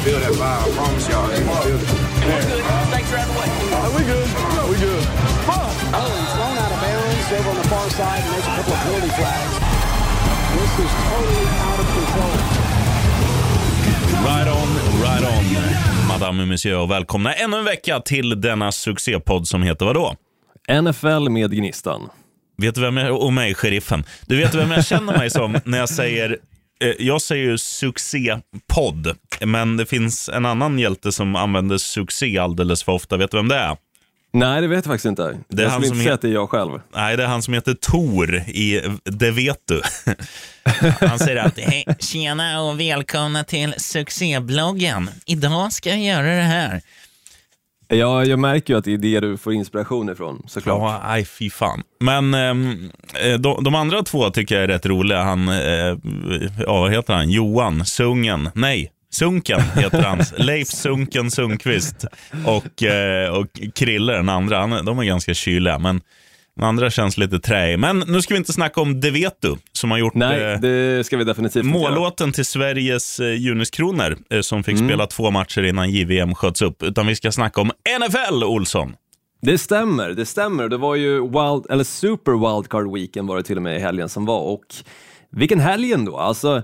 gonna feel that vibe. I promise y'all. Feel it. Thanks for having way. we good. we good. Oh, he's thrown out of bounds over on the far side, and there's a couple of penalty flags. This is totally out of control. Right on, right on, madame och monsieur och välkomna ännu en vecka till denna succépodd som heter vadå? NFL med Gnistan. Vet du vem jag, och mig, sheriffen. Du vet vem jag känner mig som när jag säger, jag säger ju succépodd, men det finns en annan hjälte som använder succé alldeles för ofta. Vet du vem det är? Nej, det vet jag faktiskt inte. Det är jag han som inte säga att det är jag själv. Nej, det är han som heter Tor i Det vet du. Han säger alltid, hej, tjena och välkomna till succébloggen. Idag ska jag göra det här. Jag, jag märker ju att det är det du får inspiration ifrån, såklart. Ja, nej fy fan. Men ehm, eh, de, de andra två tycker jag är rätt roliga. Han, eh, ja vad heter han? Johan Sungen. Nej, Sunken heter han. Leif Sunken Sundqvist. Och, eh, och Krille den andra. Han, de är ganska kyliga. Men den andra känns lite träig. Men nu ska vi inte snacka om Det vet du. Som har gjort Nej, eh, det ska vi definitivt mållåten till Sveriges eh, Juniskronor. Eh, som Mm. fick spela två matcher innan JVM sköts upp. Utan vi ska snacka om NFL, Olsson. Det stämmer, det stämmer. Det var ju wild, eller super wildcard weekend var det till och med i helgen som var och vilken helg ändå. Alltså,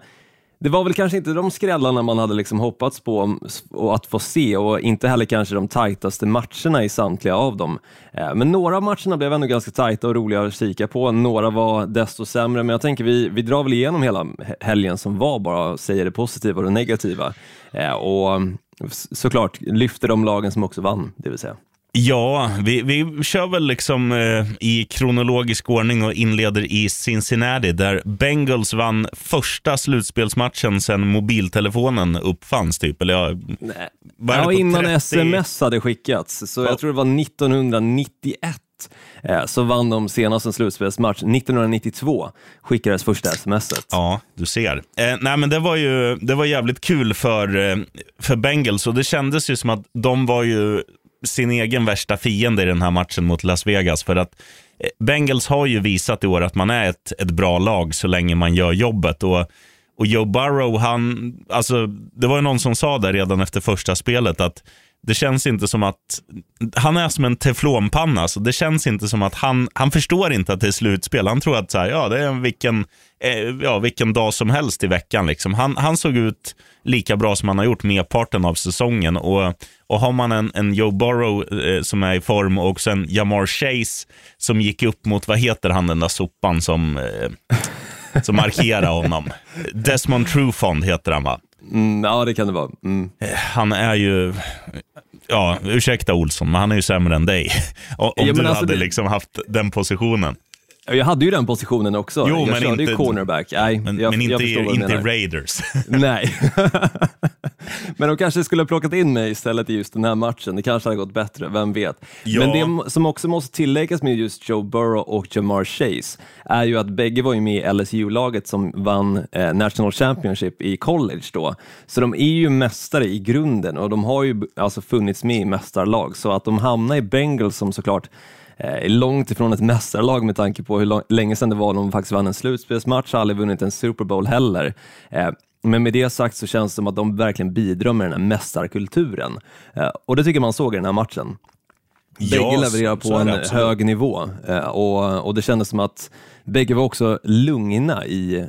det var väl kanske inte de skrällarna man hade liksom hoppats på och att få se och inte heller kanske de tajtaste matcherna i samtliga av dem. Eh, men några av matcherna blev ändå ganska tajta och roliga att kika på. Några var desto sämre, men jag tänker vi, vi drar väl igenom hela helgen som var bara och säger det positiva och det negativa. Eh, och såklart lyfter de lagen som också vann, det vill säga. Ja, vi, vi kör väl liksom eh, i kronologisk ordning och inleder i Cincinnati där Bengals vann första slutspelsmatchen sedan mobiltelefonen uppfanns. Typ. Eller ja, Ja, innan 30? sms hade skickats. Så jag tror det var 1991 eh, så vann de senast en slutspelsmatch. 1992 skickades första smset. Ja, du ser. Eh, nej, men det var ju det var jävligt kul för, eh, för Bengals och det kändes ju som att de var ju sin egen värsta fiende i den här matchen mot Las Vegas. För att eh, Bengals har ju visat i år att man är ett, ett bra lag så länge man gör jobbet. Och, och Joe Burrow, han, alltså, det var ju någon som sa där redan efter första spelet att det känns inte som att, han är som en teflonpanna, så det känns inte som att han, han förstår inte att det är slutspel. Han tror att så här, ja, det är vilken, eh, ja, vilken dag som helst i veckan. Liksom. Han, han såg ut lika bra som han har gjort merparten av säsongen. Och, och har man en, en Joe Burrow eh, som är i form och sen Jamar Chase som gick upp mot, vad heter han den där sopan som, eh, som markerar honom? Desmond Trufant heter han va? Mm, ja, det kan det vara. Mm. han är ju, ja ursäkta Olsson, men han är ju sämre än dig. Om Ja, du alltså hade det- liksom haft den positionen. Jag hade ju den positionen också. Jo, jag men körde inte- ju cornerback. Nej, Men, jag, men inte, jag inte. Raiders. Nej. men de kanske skulle ha plockat in mig istället i just den här matchen. Det kanske hade gått bättre, vem vet. Ja. Men det som också måste tilläggas med just Joe Burrow och Jamar Chase är ju att bägge var ju med i LSU-laget som vann eh, National Championship i college då. Så de är ju mästare i grunden och de har ju alltså funnits med i mästarlag. Så att de hamnar i Bengals som såklart eh, är långt ifrån ett mästarlag med tanke på hur lång- länge sedan det var de faktiskt vann en slutspelsmatch, har aldrig vunnit en Super Bowl heller. Eh, Men med det sagt så känns det som att de verkligen bidrar med den här mästarkulturen. Eh, Och det tycker man såg i den här matchen. Bägge Ja, levererar på en absolut. hög nivå eh, och, och det kändes som att bägge var också lugna i,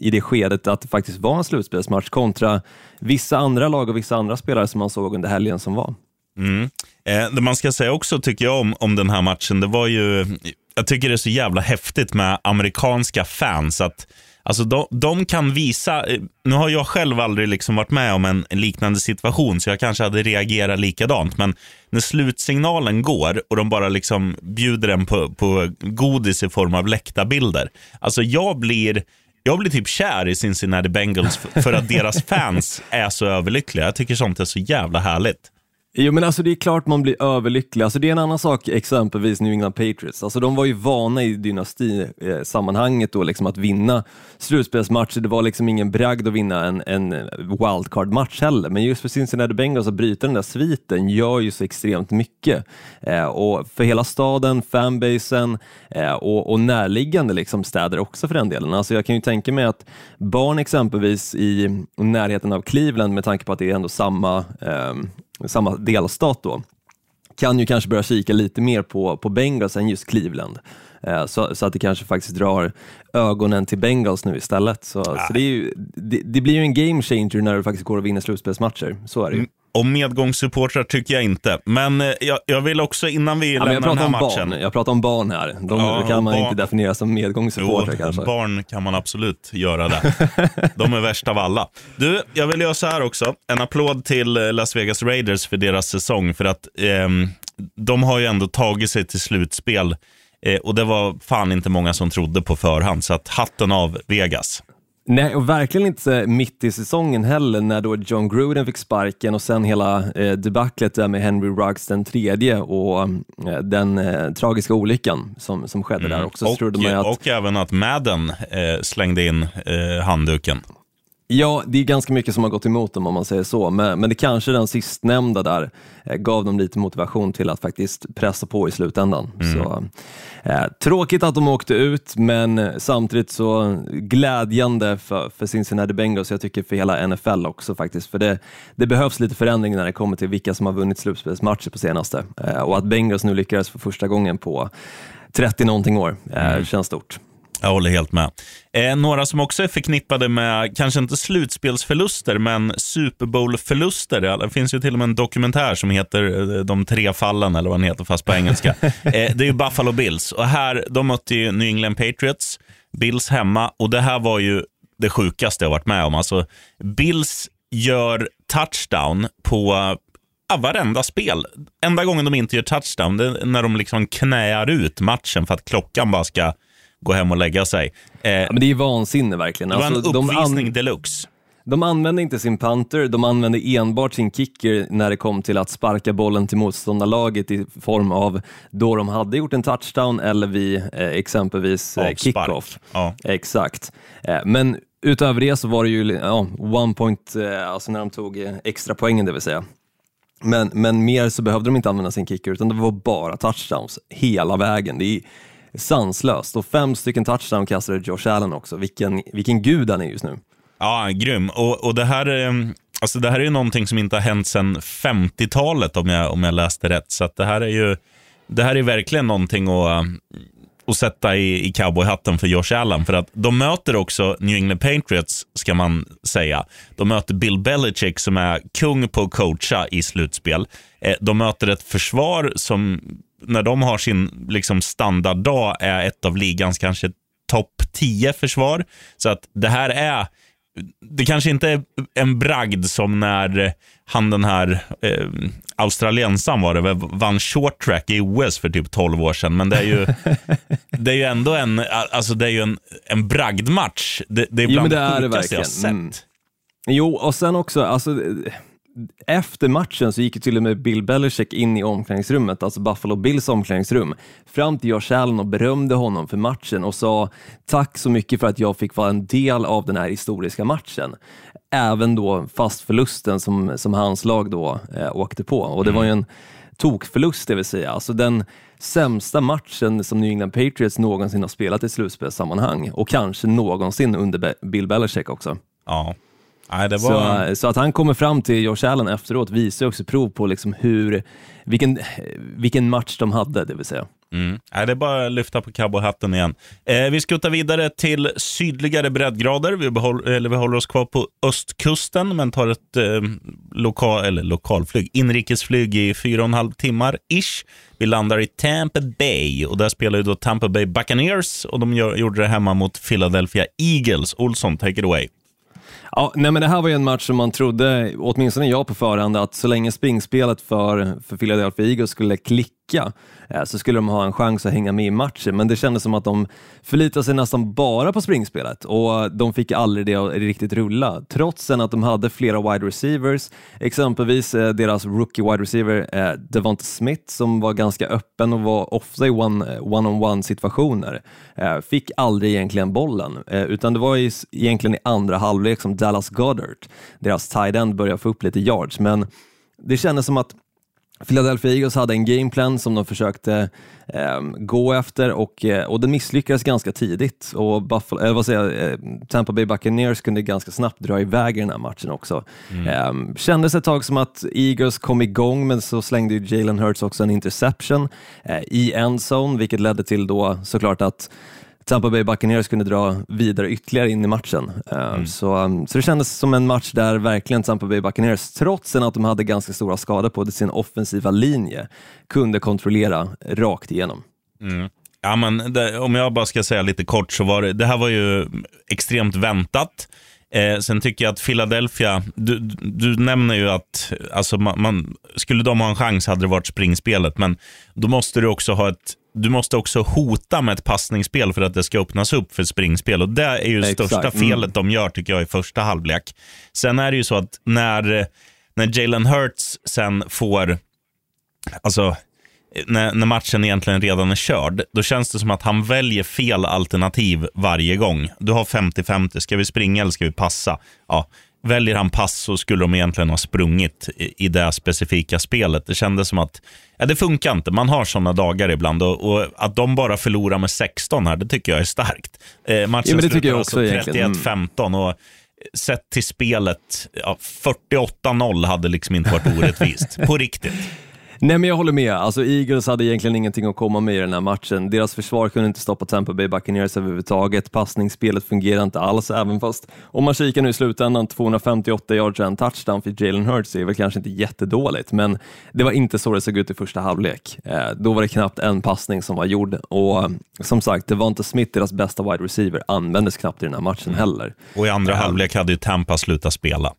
i det skedet att det faktiskt var en slutspelsmatch kontra vissa andra lag och vissa andra spelare som man såg under helgen som var. Mm. Eh, det man ska säga också tycker jag om, om den här matchen, det var ju, jag tycker det är så jävla häftigt med amerikanska fans. att Alltså de, de kan visa, eh, nu har jag själv aldrig liksom varit med om en, liknande situation så jag kanske hade reagerat likadant. Men när slutsignalen går och de bara liksom bjuder en på, på godis i form av läktarbilder. Alltså jag blir, jag blir typ kär i Cincinnati Bengals för att deras fans är så överlyckliga. Jag tycker sånt är så jävla härligt. Jo men alltså det är klart man blir överlycklig. Alltså det är en annan sak exempelvis New England Patriots. Alltså de var ju vana i dynastisammanhanget eh, då liksom att vinna slutspelsmatcher. Det var liksom ingen bragd att vinna en, en wildcard-match heller. Men just för Cincinnati Bengals att bryta den där sviten gör ju så extremt mycket. Eh, och för hela staden, fanbasen eh, och, och närliggande liksom städer också för den delen. Alltså jag kan ju tänka mig att barn exempelvis i närheten av Cleveland med tanke på att det är ändå samma eh, samma delstat då, kan ju kanske börja kika lite mer på, på Bengals än just Cleveland. Eh, så, så, att det kanske faktiskt drar ögonen till Bengals nu istället. Så, så det, ju, det, det, blir ju en game changer när du faktiskt går och vinner slutspelsmatcher. Så är det ju. Mm. Och medgångssupportrar tycker jag inte. Men eh, jag, jag vill också innan vi ja, lämnar den här matchen. Barn. Jag pratar om barn här. De ja, kan man barn. inte definiera som medgångssupportrar kanske. Barn kan man absolut göra det. De är värst av alla. Du, jag vill göra så här också. En applåd till eh, Las Vegas Raiders för deras säsong. För att eh, de har ju ändå tagit sig till slutspel. Eh, och det var fan inte många som trodde på förhand. Så att hatten av Vegas. Nej, och verkligen inte mitt i säsongen heller när då John Gruden fick sparken och sen hela eh, debaclet där med Henry Ruggs den tredje och eh, den eh, tragiska olyckan som, som skedde mm. där också. Och, att... och även att Madden eh, slängde in eh, handduken. Ja, det är ganska mycket som har gått emot dem om man säger så, men, men det kanske den sistnämnda där eh, gav dem lite motivation till att faktiskt pressa på i slutändan. Mm. Så, eh, tråkigt att de åkte ut, men samtidigt så glädjande för, för Cincinnati Bengals, jag tycker för hela NFL också faktiskt, för det, det behövs lite förändring när det kommer till vilka som har vunnit slutspelsmatcher på senaste eh, och att Bengals nu lyckades för första gången på 30 någonting år eh, mm. känns stort. Jag håller helt med. Eh, några som också är förknippade med, kanske inte slutspelsförluster, men Super Bowl-förluster. Det finns ju till och med en dokumentär som heter eh, De tre fallen, eller vad den heter, fast på engelska. eh, det är ju Buffalo Bills. Och här, de mötte ju New England Patriots, Bills hemma. Och det här var ju det sjukaste jag varit med om. Alltså, Bills gör touchdown på ja, varenda spel. Enda gången de inte gör touchdown, det är när de liksom knäar ut matchen för att klockan bara ska gå hem och lägga sig. Eh, ja, men det är vansinne verkligen. Det var alltså, en uppvisning de deluxe. De använde inte sin punter, de använde enbart sin kicker när det kom till att sparka bollen till motståndarlaget i form av då de hade gjort en touchdown eller vid eh, exempelvis eh, kickoff. Ja. Exakt. Eh, men utöver det så var det ju ja, one point, eh, alltså när de tog eh, extra poängen det vill säga. Men, men mer så behövde de inte använda sin kicker utan det var bara touchdowns hela vägen. Det är sanslöst. Och fem stycken touchdown kastade Josh Allen också. Vilken, vilken gud han är just nu. Ja, grym. Och, och det här... Eh, alltså det här är ju någonting som inte har hänt sedan 50-talet om jag, om jag läste rätt. Så det här är ju det här är verkligen någonting att, eh, att sätta i, i cowboyhatten för Josh Allen. För att de möter också New England Patriots, ska man säga. De möter Bill Belichick som är kung på att coacha i slutspel. Eh, de möter ett försvar som när de har sin liksom, standarddag är ett av ligans kanske topp 10 försvar. Så att det här är, det kanske inte är en bragd som när han den här eh, australiensaren var det, vann short track i OS för typ 12 år sedan. Men det är ju, det är ju ändå en, alltså det är ju en, en bragdmatch. Det, det är bland jo, det, det sjukaste jag sett. Mm. Jo, och sen också, alltså efter matchen så gick till och med Bill Belichick in i omklädningsrummet, alltså Buffalo Bills omklädningsrum, fram till Josh Allen och berömde honom för matchen och sa tack så mycket för att jag fick vara en del av den här historiska matchen. Även då fast förlusten som, som hans lag då eh, åkte på och det var ju en tokförlust det vill säga. Alltså den sämsta matchen som New England Patriots någonsin har spelat i slutspelssammanhang och kanske någonsin under Bill Belichick också. Ja. Nej, var... så, så, att han kommer fram till Josh Allen efteråt visar också prov på liksom hur, vilken, vilken match de hade, det vill säga. Mm. Nej, det är bara att lyfta på cowboyhatten igen. Eh, vi skuttar vidare till sydligare breddgrader. Vi, behåll, eller vi håller oss kvar på östkusten, men tar ett eh, lokal, eller lokalflyg, inrikesflyg i fyra och en halv timmar ish. Vi landar i Tampa Bay och där spelar ju då Tampa Bay Buccaneers och de gör, gjorde det hemma mot Philadelphia Eagles. Olsson, take it away. Ja, nej, men det här var ju en match som man trodde, åtminstone jag på förhand, att så länge springspelet för, för Philadelphia Eagles skulle klicka vecka eh, så skulle de ha en chans att hänga med i matchen, men det kändes som att de förlitade sig nästan bara på springspelet. Och de fick aldrig det att riktigt rulla, trots att de hade flera wide receivers, exempelvis eh, deras rookie wide receiver eh, Devonta Smith som var ganska öppen och var ofta i one-on-one situationer, fick aldrig egentligen bollen, utan det var egentligen i andra halvlek som Dallas Goddard, deras tight end, började få upp lite yards, men det kändes som att Philadelphia Eagles hade en gameplan som de försökte eh, gå efter och, eh, och den misslyckades ganska tidigt. Och Buffalo, eller vad säger jag, eh, Tampa Bay Buccaneers kunde ganska snabbt dra iväg i den här matchen också. Mm. Eh, kändes ett tag som att Eagles kom igång, men så slängde ju Jalen Hurts också en interception eh, i endzone, vilket ledde till då såklart att Tampa Bay Buccaneers kunde dra vidare ytterligare in i matchen. Eh, mm. Så, um, så det kändes som en match där verkligen Tampa Bay Buccaneers, trots att de hade ganska stora skador på sin offensiva linje, kunde kontrollera rakt igenom. Mm. Ja, men det, om jag bara ska säga lite kort, så var det, det här var ju extremt väntat. Eh, sen tycker jag att Philadelphia, du, du nämner ju att alltså man, man, skulle de ha en chans hade det varit springspelet, men då måste du också ha ett du måste också hota med ett passningsspel för att det ska öppnas upp för springspel. Och Det är ju Exakt. största mm. felet mm. de gör tycker jag i första halvlek. Sen är det ju så att när, när Jalen Hurts sen får, alltså när, när, matchen egentligen redan är körd, då känns det som att han väljer fel alternativ varje gång. Du har 50-50, ska vi springa eller ska vi passa? Ja, väljer han pass så skulle de egentligen ha sprungit i, i det specifika spelet. Det kändes som att ja, det funkar inte. Man har sådana dagar ibland och, och, att de bara förlorar med 16 här, det tycker jag är starkt. Eh, matchen ja, slutar alltså 31-15 och sett till spelet, ja, 48-0 hade liksom inte varit orättvist. på riktigt. Nej men jag håller med, alltså Eagles hade egentligen ingenting att komma med i den här matchen. Deras försvar kunde inte stoppa Tampa Bay Buccaneers överhuvudtaget. Passningsspelet fungerar inte alls, även fast om man kikar nu i slutändan, 258 yards och en touchdown för Jalen Hurts är väl kanske inte jättedåligt, men det var inte så det såg ut i första halvlek. Eh, då var det knappt en passning som var gjord och som sagt, det var inte Smith, deras bästa wide receiver, användes knappt i den här matchen mm. heller. Och i andra um, halvlek hade ju Tampa slutat spela.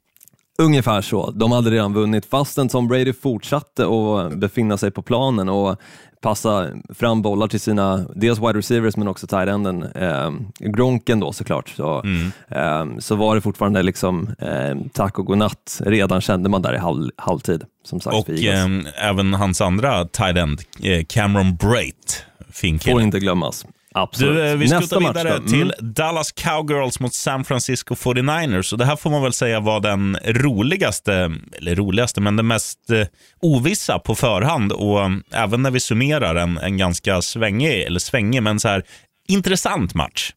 Ungefär så. De hade redan vunnit fastän Tom Brady fortsatte att befinna sig på planen och passa fram bollar till sina, dels wide receivers men också tight enden, eh, Gronken då såklart. Så, mm. eh, så var det fortfarande liksom eh, tack och godnatt, redan kände man där i halv, halvtid. Som sagt, och eh, även hans andra tight end, eh, Cameron Brait, fin Får inte glömmas. Absolut. Du, eh, vi skuttar vidare mm. till Dallas Cowgirls mot San Francisco 49ers. Och det här får man väl säga var den roligaste, eller roligaste, men den mest eh, ovissa på förhand. Och eh, även när vi summerar en, en ganska svängig, eller svängig, men så här intressant match.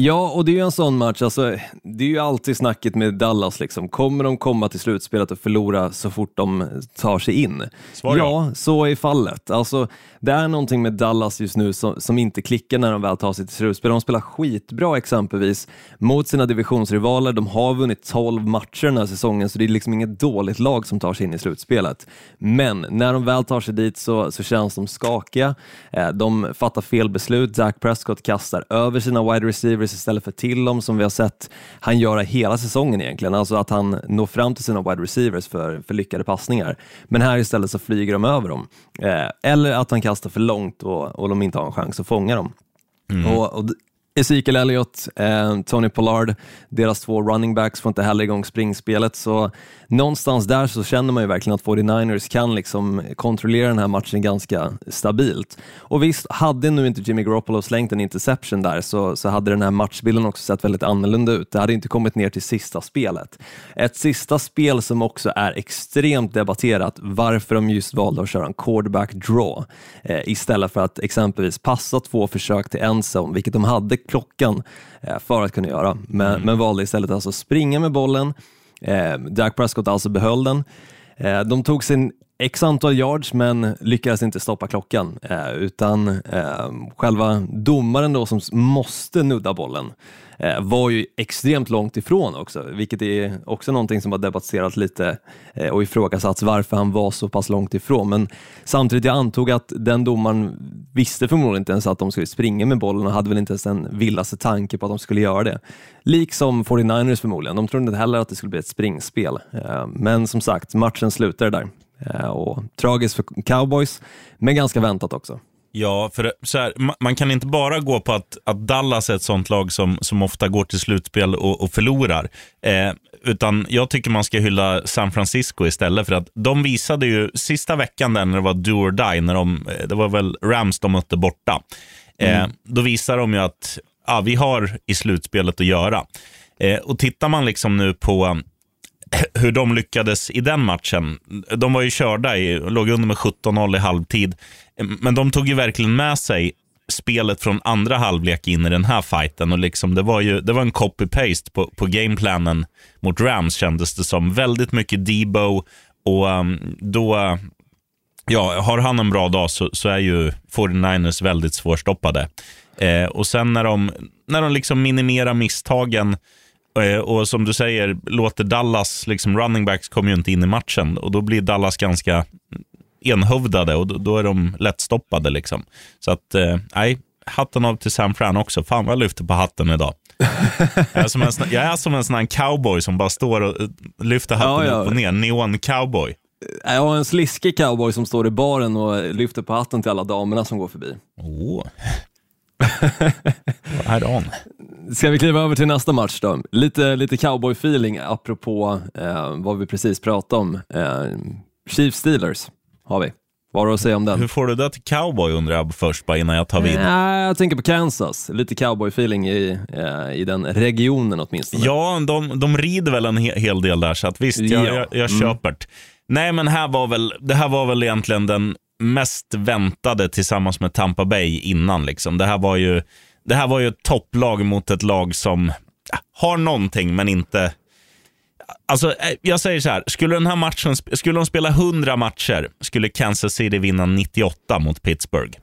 Ja, och det är ju en sån match, alltså, det är ju alltid snacket med Dallas, liksom. kommer de komma till slutspelet och förlora så fort de tar sig in? Svar ja, så är fallet. Alltså, det är någonting med Dallas just nu som, som inte klickar när de väl tar sig till slutspel. De spelar skitbra exempelvis mot sina divisionsrivaler. De har vunnit 12 matcher den här säsongen, så det är liksom inget dåligt lag som tar sig in i slutspelet. Men när de väl tar sig dit så, så känns de skakiga. Eh, de fattar fel beslut. Dak Prescott kastar över sina wide receivers istället för till dem, som vi har sett han göra hela säsongen egentligen. Alltså att han når fram till sina wide receivers för, för lyckade passningar. Men här istället så flyger de över dem. Eh, eller att han kastar för långt och, och de inte har en chans att fånga dem. Mm. Och, och Ezekiel Elliott, eh, Tony Pollard, deras två running backs får inte heller igång springspelet, så någonstans där så känner man ju verkligen att 49ers kan liksom kontrollera den här matchen ganska stabilt. Och visst, hade nu inte Jimmy Garoppolo slängt en interception där så, så hade den här matchbilden också sett väldigt annorlunda ut. Det hade inte kommit ner till sista spelet. Ett sista spel som också är extremt debatterat, varför de just valde att köra en quarterback draw eh, istället för att exempelvis passa två försök till en zone, vilket de hade klockan eh, för att kunna göra, men, mm. men valde istället alltså springa med bollen. Eh, Dak Prescott alltså behöll den. Eh, de tog sin x antal yards men lyckades inte stoppa klockan eh, utan eh, själva domaren då som måste nudda bollen eh, var ju extremt långt ifrån också, vilket är också någonting som har debatterats lite eh, och ifrågasatts varför han var så pass långt ifrån. Men samtidigt, jag antog att den domaren visste förmodligen inte ens att de skulle springa med bollen och hade väl inte ens en villaste tanke på att de skulle göra det. Liksom 49ers förmodligen, de trodde inte heller att det skulle bli ett springspel. Eh, men som sagt, matchen slutade där. Eh, och tragiskt för cowboys, men ganska väntat också. Ja, för så här, man kan inte bara gå på att, att Dallas är ett sånt lag som, som ofta går till slutspel och, och förlorar. Eh, utan jag tycker man ska hylla San Francisco istället för att de visade ju sista veckan där när det var do or die, när de, eh, det var väl Rams de mötte borta. Eh, mm. Då visar de ju att ja, vi har i slutspelet att göra. Eh, och tittar man liksom nu på hur de lyckades i den matchen. De var ju körda, i, låg under med 17-0 i halvtid. Men de tog ju verkligen med sig spelet från andra halvlek in i den här fighten. Och liksom, det, var ju, det var en copy-paste på, på gameplanen mot Rams kändes det som. Väldigt mycket Debo och um, då, ja, har han en bra dag så, så är ju 49ers väldigt svårstoppade. Eh, och sen när de, när de liksom minimerar misstagen och som du säger, låter Dallas, liksom running backs kommer ju inte in i matchen och då blir Dallas ganska enhövdade och då, är de lättstoppade. Liksom. Så att, eh, nej, hatten av till Sam Fran också. Fan vad jag lyfter på hatten idag. jag, är som en, jag är som en sån här cowboy som bara står och eh, lyfter hatten ja, ja. upp och ner. Neon cowboy. Ja, en sliskig cowboy som står i baren och lyfter på hatten till alla damerna som går förbi. Oh. right on. Ska vi kliva över till nästa match då? Lite, lite cowboy-feeling apropå eh, vad vi precis pratade om. Eh, Chiefs Steelers har vi. Vad har du att säga om den? Hur får du det till cowboy undrar jag först, bara innan jag tar vid? Ja, jag tänker på Kansas. Lite cowboy-feeling i, eh, i den regionen åtminstone. Ja, de, de rider väl en hel del där, så att visst, jag, ja. jag, jag mm. köper det. Nej, men här var väl, det här var väl egentligen den mest väntade tillsammans med Tampa Bay innan. Liksom. Det här var ju det här var ju ett topplag mot ett lag som har någonting, men inte... Alltså, eh, jag säger så här, skulle den här matchen, skulle de spela 100 matcher, skulle Kansas City vinna 98 mot Pittsburgh.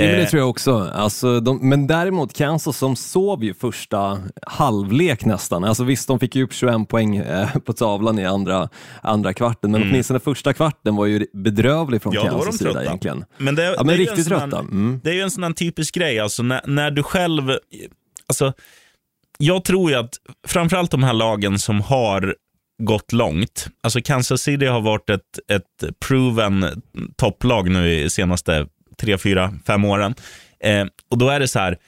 Ja, det eh, tror jag också. Alltså, de, men däremot Kansas som sov ju första halvlek nästan. Alltså, visst, de fick ju upp 21 poäng eh, på tavlan i andra, andra kvarten, men mm. åtminstone första kvarten var ju bedrövlig från ja, Kansas sida egentligen. Men det, ja, men det riktigt trötta. Mm. Det är ju en sån här typisk grej, alltså när, när du själv... Alltså, jag tror ju att framförallt de här lagen som har gått långt. Alltså Kansas City har varit ett, ett proven topplag nu i senaste tre, fyra, fem åren. Eh, och då är det så här,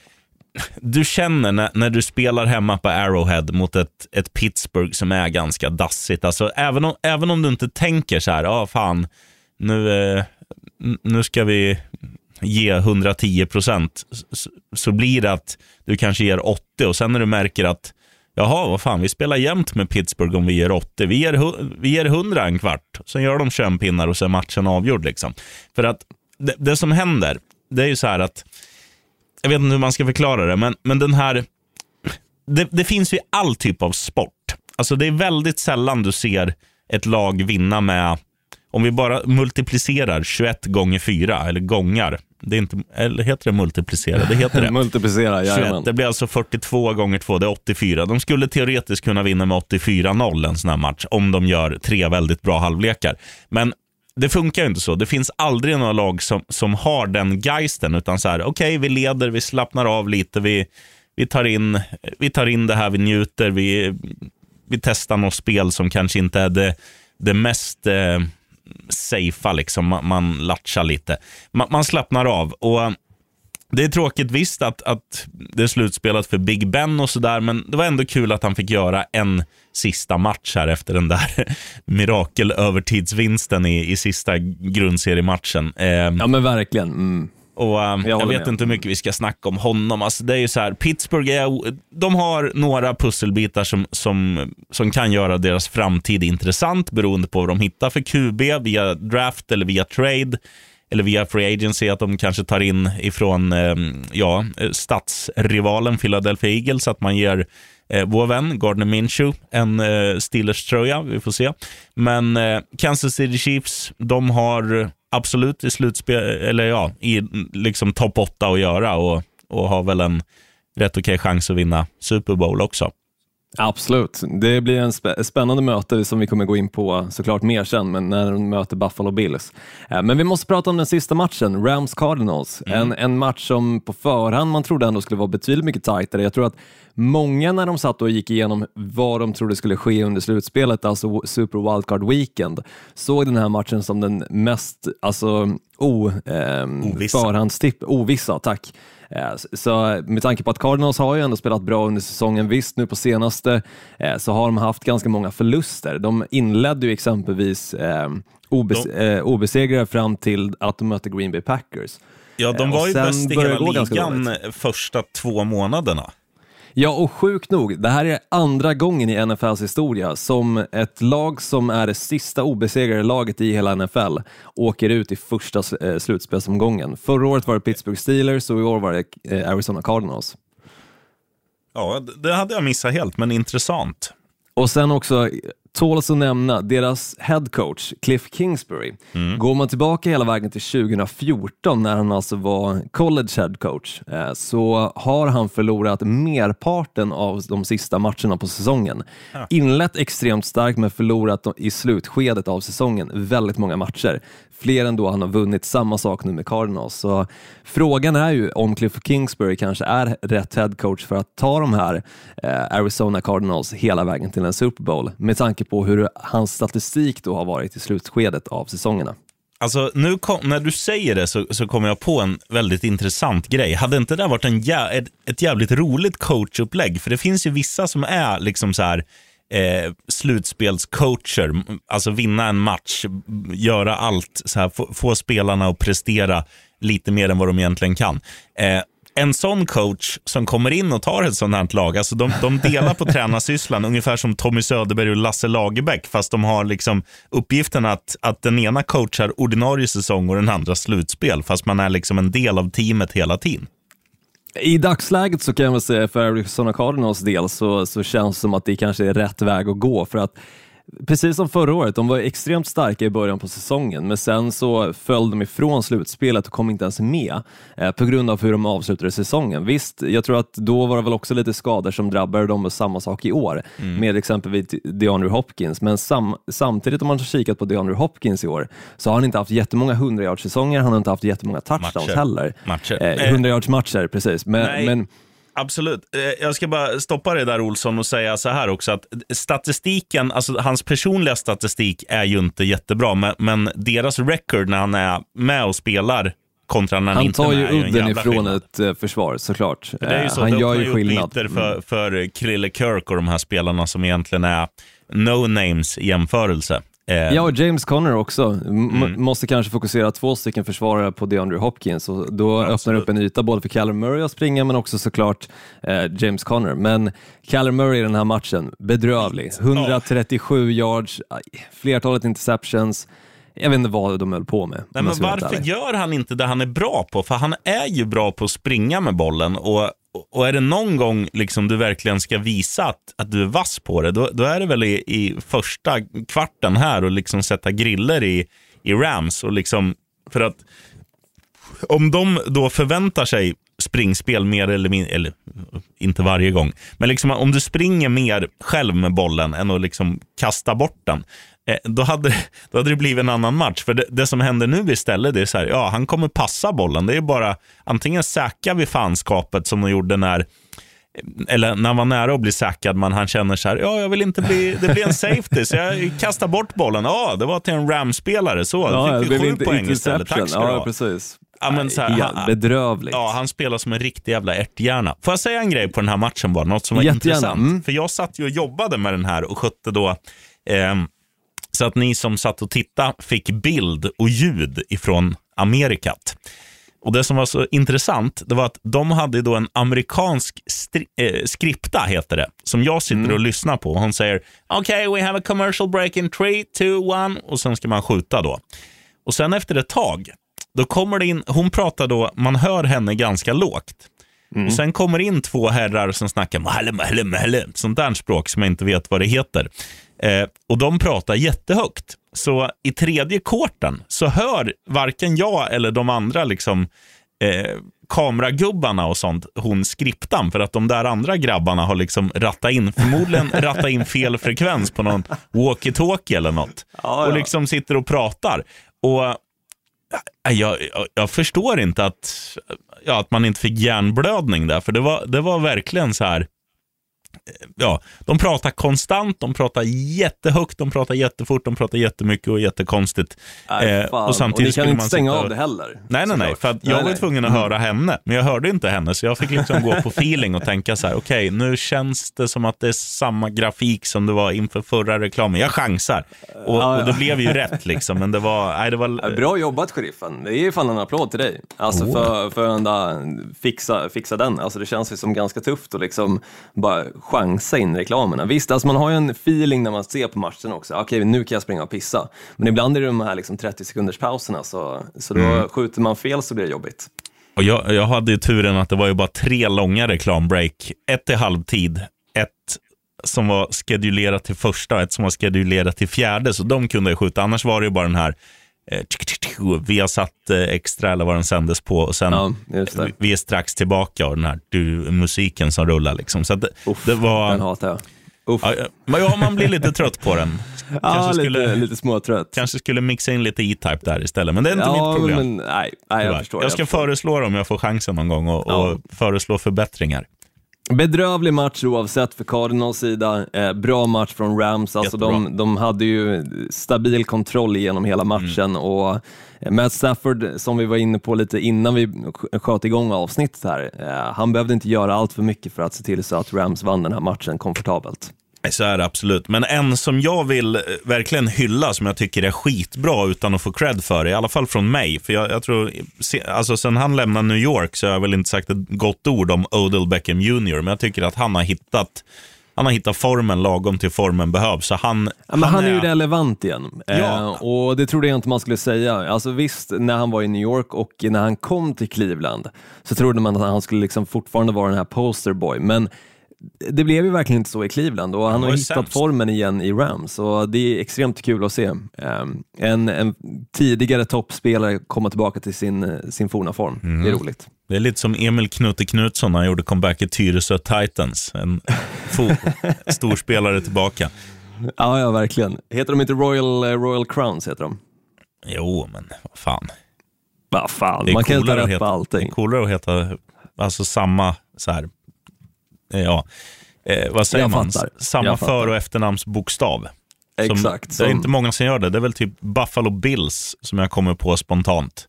du känner när, när du spelar hemma på Arrowhead mot ett, ett Pittsburgh som är ganska dassigt. Alltså, även, om, även om du inte tänker så här, ja ah, fan, nu, eh, nu ska vi ge 110 procent, så, så blir det att du kanske ger 80 och sen när du märker att Jaha, vad fan, vi spelar jämnt med Pittsburgh om vi ger 80. Vi ger, vi ger 100 en kvart, sen gör de 21 pinnar och så är matchen avgjord. Liksom. För att det, det, som händer, det är ju så här att, jag vet inte hur man ska förklara det, men, men den här, det, det finns ju all typ av sport. Alltså det är väldigt sällan du ser ett lag vinna med, om vi bara multiplicerar 21 gånger 4, eller gångar, det är inte, eller heter det multiplicera? Det heter det. multiplicera, 21. Det blir alltså 42 gånger 2, det är 84. De skulle teoretiskt kunna vinna med 84-0 en sån här match, om de gör tre väldigt bra halvlekar. Men det funkar ju inte så. Det finns aldrig några lag som, som har den geisten, utan så här, okej, okay, vi leder, vi slappnar av lite, vi, vi, tar in, vi tar in det här, vi njuter, vi, vi testar något spel som kanske inte är det, det mest eh, safea, liksom. man, man latchar lite. Man, man slappnar av. och det är tråkigt visst att, att det är slutspelat för Big Ben och sådär, men det var ändå kul att han fick göra en sista match här efter den där mirakelövertidsvinsten i, i sista grundseriematchen. Eh, ja men verkligen. Mm. Och um, Jag, jag vet med. inte hur mycket vi ska snacka om honom. Alltså, det är ju så här, Pittsburgh är, de har några pusselbitar som, som, som kan göra deras framtid intressant beroende på vad de hittar för QB via draft eller via trade eller via Free Agency, att de kanske tar in ifrån eh, ja, stadsrivalen Philadelphia Eagles, att man ger eh, vår vän Gardner Minshew en eh, Steelers-tröja. Vi får se. Men eh, Kansas City Chiefs, de har absolut i slutspel, eller ja, i liksom topp 8 att göra och, och har väl en rätt okej okay chans att vinna Super Bowl också. Absolut. Det blir en spä spännande möte som vi kommer gå in på såklart mer sen, men när de möter Buffalo Bills. Eh, men vi måste prata om den sista matchen, Rams Cardinals. Mm. En, en match som på förhand man trodde ändå skulle vara betydligt mycket tajtare. Jag tror att många när de satt och gick igenom vad de trodde skulle ske under slutspelet, alltså Super Wildcard Weekend, såg den här matchen som den mest alltså, o, eh, ovissa. förhandstipp, ovissa, tack. Eh, så med tanke på att Cardinals har ju ändå spelat bra under säsongen, visst nu på senaste eh, så har de haft ganska många förluster. De inledde ju exempelvis eh, obes de... obesegrade fram till att de mötte Green Bay Packers. Ja, de var ju bäst i hela ligan första två månaderna. Ja, och sjukt nog, det här är andra gången i NFLs historia som ett lag som är det sista obesegrade laget i hela NFL åker ut i första eh, slutspelsomgången. Förra året var det Pittsburgh Steelers och i år var det eh, Arizona Cardinals. Ja, det hade jag missat helt, men intressant. Och sen också Tåls att nämna, deras headcoach Cliff Kingsbury. Mm. Går man tillbaka hela vägen till 2014 när han alltså var college headcoach eh, så har han förlorat merparten av de sista matcherna på säsongen. Ja. Inlett extremt starkt men förlorat i slutskedet av säsongen väldigt många matcher fler än då han har vunnit. Samma sak nu med Cardinals. Så frågan är ju om Cliff Kingsbury kanske är rätt headcoach för att ta de här eh, Arizona Cardinals hela vägen till en Super Bowl med tanke på hur hans statistik då har varit i slutskedet av säsongerna. Alltså, nu kom, när du säger det så, så kommer jag på en väldigt intressant grej. Hade inte det varit en jä, ett, ett jävligt roligt coachupplägg? För det finns ju vissa som är liksom så här, eh, slutspelscoacher, alltså vinna en match, göra allt, så här, få, få, spelarna att prestera lite mer än vad de egentligen kan. Eh, en sån coach som kommer in och tar ett sånt här lag, alltså de, de delar på tränarsysslan ungefär som Tommy Söderberg och Lasse Lagerbäck, fast de har liksom uppgiften att, att den ena coachar ordinarie säsong och den andra slutspel, fast man är liksom en del av teamet hela tiden. I dagsläget så kan väl säga för Arizona Cardinals del så, så känns det som att det kanske är rätt väg att gå för att precis som förra året, de var extremt starka i början på säsongen, men sen så föll de ifrån slutspelet och kom inte ens med eh, på grund av hur de avslutade säsongen. Visst, jag tror att då var det väl också lite skador som drabbade dem och samma sak i år mm. med exempelvis DeAndre Hopkins, men sam samtidigt om man har kikat på DeAndre Hopkins i år så har han inte haft jättemånga 100 säsonger han har inte haft jättemånga touchdowns matcher. heller. Matcher. Eh, 100 yards matcher, precis. Men, men Absolut. Eh, jag ska bara stoppa det där Olsson och säga så här också att statistiken, alltså hans personliga statistik är ju inte jättebra, men, men deras record när han är med och spelar kontra när han, han inte tar ju udden ifrån skillnad. ett uh, försvar såklart. För det är ju så, han gör ju skillnad. För, mm. för Krille Kirk och de här spelarna som egentligen är no names i jämförelse. Ja, och James Conner också. Mm. Måste kanske fokusera två stycken försvarare på DeAndre Hopkins och då Absolut. öppnar det upp en yta både för Callum Murray att springa men också såklart eh, James Conner. Men Callum Murray i den här matchen, bedrövlig. 137 yards, flertalet interceptions. Jag vet inte vad de höll på med. Nej, men varför gör han inte det han är bra på? För han är ju bra på att springa med bollen och och är det någon gång liksom du verkligen ska visa att, att du är vass på det, då, då är det väl i, i första kvarten här och liksom sätta griller i, i Rams. Och liksom, för att om de då förväntar sig springspel mer eller mindre, eller inte varje gång, men liksom om du springer mer själv med bollen än att liksom kasta bort den, Eh, då hade, då hade det blivit en annan match. För det, det som händer nu istället, det är så här, ja, han kommer passa bollen. Det är bara, antingen säkra vi fanskapet som de gjorde när eller när man var nära att bli säkrad, man han känner så här, ja, jag vill inte bli, det blir en safety, så jag kastar bort bollen. Ja, det var till en Ram-spelare, så. Ja, fick vi sju poäng istället. Tack ska ja, precis. Ja, men så här, ja, bedrövligt. Ja, han spelar som en riktig jävla ärthjärna. Får jag säga en grej på den här matchen bara? Något som var Jättegärna. intressant. Mm. För jag satt ju och jobbade med den här och skötte då eh, så att ni som satt och tittade fick bild och ljud ifrån Amerikat. Och Det som var så intressant det var att de hade då en amerikansk äh, skripta, heter det, som jag sitter mm. och lyssnar på. Hon säger “Okay, we have a commercial break in 3, 2, 1” och sen ska man skjuta då. Och sen efter ett tag, då kommer det in, hon pratar då, man hör henne ganska lågt. Mm. Och Sen kommer in två herrar som snackar mahle, mahle, mahle, sånt där språk som jag inte vet vad det heter. Eh, och de pratar jättehögt. Så i tredje korten så hör varken jag eller de andra liksom, eh, kameragubbarna och sånt, hon skriptan, för att de där andra grabbarna har liksom rattat in, förmodligen rattat in fel frekvens på någon walkie-talkie eller något. Ja, Och ja. liksom sitter och pratar. Och Äh, jag, jag, jag förstår inte att, ja, att man inte fick hjärnblödning där, för det var, det var verkligen så här, ja, de pratar konstant, de pratar jättehögt, de pratar jättefort, de pratar jättemycket och jättekonstigt. Nej, Eh, och och, samtidigt ni skulle kan inte stänga sitta av och- det heller. Nej, nej, nej. För jag Nej, var nej. tvungen att höra henne, men jag hörde inte henne. Så jag fick liksom gå på feeling och tänka så här, okej, nu känns det som att det är samma grafik som det var inför förra reklamen. Jag chansar. Och, Ja, ja. och det blev ju rätt liksom, men det var... Nej, det var Bra jobbat sheriffen. Det är fan en applåd till dig. Alltså för, för att fixa, fixa den. Alltså det känns ju som ganska tufft att liksom bara chansa in reklamerna. Visst, alltså man har ju en feeling när man ser på matchen också. Okej, nu kan jag springa och pissa. Men ibland är det de här liksom 30 sekunders pauserna, så, så då skjuter man fel så blir det jobbigt. Och jag, jag hade ju turen att det var ju bara tre långa reklambreak. Ett i halvtid, ett som var skedulerat till första och ett som var skedulerat till fjärde. Så de kunde jag skjuta. Annars var det ju bara den här eh, vi har satt eh, extra eller vad den sändes på och sen Ja, vi- är strax tillbaka och den här du, musiken som rullar. Liksom. Så det, Uff, det var... Den hatar jag. Uff. Ja, men ja, man blir lite trött på den. Ja, Kanske lite, skulle, lite småtrött. kanske skulle mixa in lite E-Type där istället, men det är inte ja, mitt problem. men nej, nej jag förstår. jag ska förstår. föreslå det om jag får chansen någon gång och, Ja. och föreslå förbättringar. Bedrövlig match oavsett för Cardinals sida. Eh, bra match från Rams. Alltså de, de hade ju stabil kontroll genom hela matchen Mm. och eh, Matt Stafford, som vi var inne på lite innan vi sk- sköt igång avsnittet här, eh, han behövde inte göra allt för mycket för att se till så att Rams vann den här matchen komfortabelt. Så är det absolut. Men en som jag vill eh, verkligen hylla, som jag tycker är skitbra utan att få cred för, i alla fall från mig. För jag, jag tror, se- alltså sen han lämnade New York så har jag väl inte sagt ett gott ord om Odell Beckham Jr. Men jag tycker att han har hittat, han har hittat formen lagom till formen behövs. Så han, Ja, men han, är ju relevant igen. Ja. Eh, och det trodde jag inte man skulle säga. Alltså visst, när han var i New York och när han kom till Cleveland så trodde man att han skulle liksom fortfarande vara den här posterboy. Men det blev ju verkligen inte så i Cleveland och han, har hittat sämst. formen igen i Rams och det är extremt kul att se. Eh, en, en tidigare toppspelare komma tillbaka till sin, sin forna form. Det är Mm. roligt. Det är lite som Emil Knutte Knutsson när han gjorde comeback i Tyresö Titans. En storspelare tillbaka. Ja, ja, verkligen. Heter de inte Royal, eh, Royal Crowns? Heter de? Jo, men vad fan. Vad fan, man kan inte rätt på heta- allting. Det är coolare att heta alltså samma, så här, ja, eh, vad säger Jag man? fattar. Samma för och efternamnsbokstav. Som, Exakt. Det är som- inte många som gör det. Det är väl typ Buffalo Bills som jag kommer på spontant.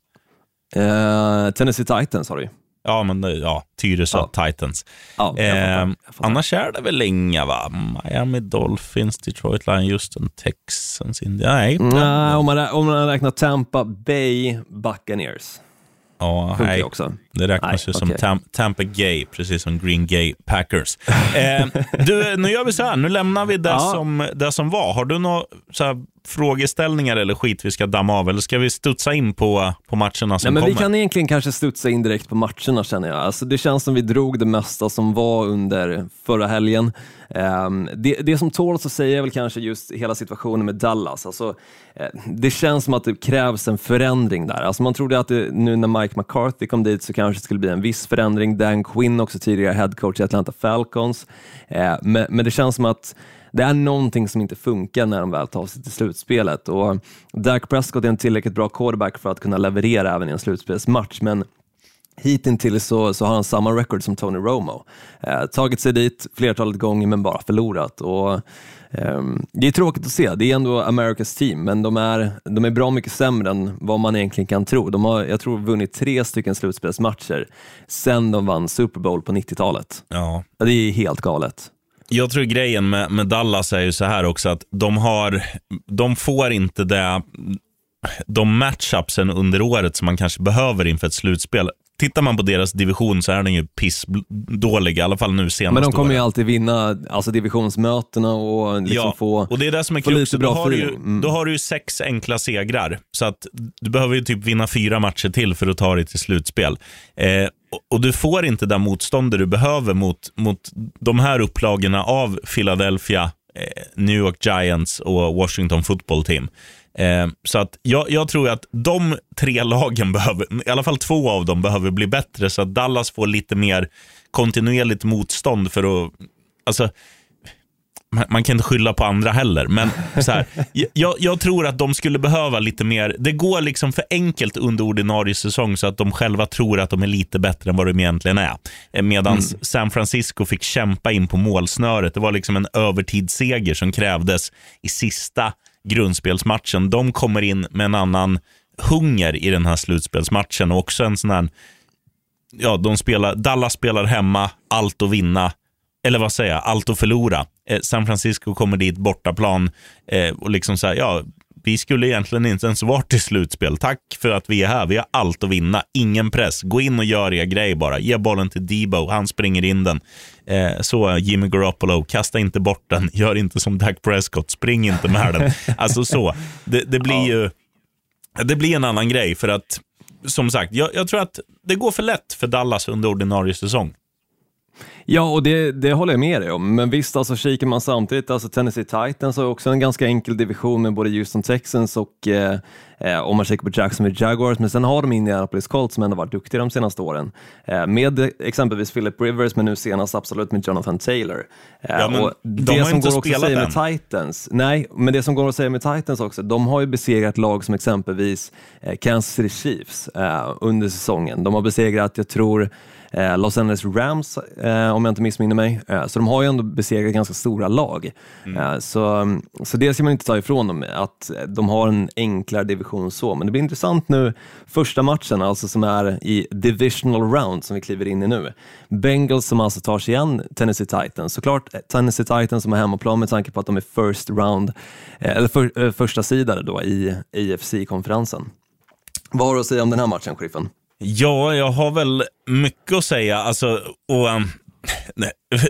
Eh, Tennessee Titans har du. Ja, men ja, Tyresö Ja. Titans. Ja, jag Eh, fattar, jag fattar. annars är det väl inga, va? Miami Dolphins, Detroit Lions, Houston Texans, India. Nej. Nej, om man, rä- om man räknar Tampa Bay Buccaneers. Ja, nej. också. Det räknas Nej, ju som. Tam Tampa Gay, precis som Green Gay Packers. Eh, du, nu gör vi så här. Nu lämnar vi det, Ja. som, det som var. Har du några frågeställningar eller skit vi ska damma av? Eller ska vi studsa in på, på matcherna som Nej, men kommer? vi kan egentligen kanske studsa in direkt på matcherna känner jag. Alltså, det känns som vi drog det mesta som var under förra helgen. Ehm, det, det som tåls att säga är väl kanske just hela situationen med Dallas. Alltså, eh, det känns som att det krävs en förändring där. Alltså, man trodde att det, nu när Mike McCarthy kom dit så kanske skulle bli en viss förändring. Dan Quinn, också tidigare head coach i Atlanta Falcons. Eh, men, men det känns som att det är någonting som inte funkar när de väl tar sig till slutspelet. Och Dak Prescott är en tillräckligt bra quarterback för att kunna leverera även i en slutspelsmatch, men Hittills så, så har han samma record som Tony Romo. Eh, tagit sig dit flertalet gånger men bara förlorat. Och, ehm, det är tråkigt att se, det är ändå Americas team, men de är, de är bra mycket sämre än vad man egentligen kan tro. De har, jag tror, vunnit tre stycken slutspelsmatcher sen de vann Super Bowl på 90-talet. Ja. Det är helt galet. Jag tror grejen med, med Dallas är ju så här också att de har, de får inte det, de matchupsen under året som man kanske behöver inför ett slutspel. Tittar man på deras division så är den ju pissdålig, i alla fall nu senaste Men de kommer ju året. alltid vinna alltså divisionsmötena och liksom ja, få... och det är det som är kul. lite bra Då har, ju. Mm. då har du ju sex enkla segrar. Så att du behöver ju typ vinna fyra matcher till för att ta dig till slutspel. Eh, och, du får inte det motstånd du behöver mot, mot de här upplagorna av Philadelphia, eh, New York Giants och Washington football team. Eh, så att jag, jag tror att de tre lagen behöver, i alla fall två av dem behöver bli bättre så att Dallas får lite mer kontinuerligt motstånd för att, alltså man, man kan inte skylla på andra heller, men så här, jag, jag tror att de skulle behöva lite mer, det går liksom för enkelt under ordinarie säsong så att de själva tror att de är lite bättre än vad de egentligen är. Medan mm. San Francisco fick kämpa in på målsnöret. Det var liksom en övertidsseger som krävdes i sista grundspelsmatchen. De kommer in med en annan hunger i den här slutspelsmatchen och också en sån här, ja, de spelar, Dallas spelar hemma, allt att vinna eller vad säger jag, allt att förlora. Eh, San Francisco kommer dit bortaplan eh, och liksom så här, ja, vi skulle egentligen inte ens varit i slutspel. Tack för att vi är här. Vi har allt att vinna. Ingen press. Gå in och gör er grej bara. Ge bollen till Debo. Han springer in den. Eh, så Jimmy Garoppolo, kasta inte bort den. Gör inte som Dak Prescott. Spring inte med den. Alltså så. Det, det blir ju det blir en annan grej för att som sagt, jag, jag tror att det går för lätt för Dallas under ordinarie säsong. Ja, och det, det håller jag med dig om. Men visst, alltså kikar man samtidigt, alltså Tennessee Titans har också en ganska enkel division med både Houston Texans och eh, eh om man kikar på Jacksonville Jaguars, men sen har de Indianapolis Colts som ändå varit duktiga de senaste åren. Eh, med exempelvis Philip Rivers, men nu senast absolut med Jonathan Taylor. Eh, ja, och de har som inte går också att säga med Titans, nej, men det som går att säga med Titans också, de har ju besegrat lag som exempelvis eh, Kansas City Chiefs under säsongen. De har besegrat, jag tror, eh, Los Angeles Rams, eh, om jag inte missminner mig. Eh, så de har ju ändå besegrat ganska stora lag. Mm. Eh, så, så det ska man inte ta ifrån dem, att de har en enklare division så. Men det blir intressant nu, första matchen, alltså som är i divisional round som vi kliver in i nu. Bengals som alltså tar sig igen Tennessee Titans. Såklart eh, Tennessee Titans som har hemmaplan med tanke på att de är first round, eh, eller för, första sidare då i AFC-konferensen. Vad har du att säga om den här matchen, Sheriffen? Ja, jag har väl mycket att säga. Alltså, och, um,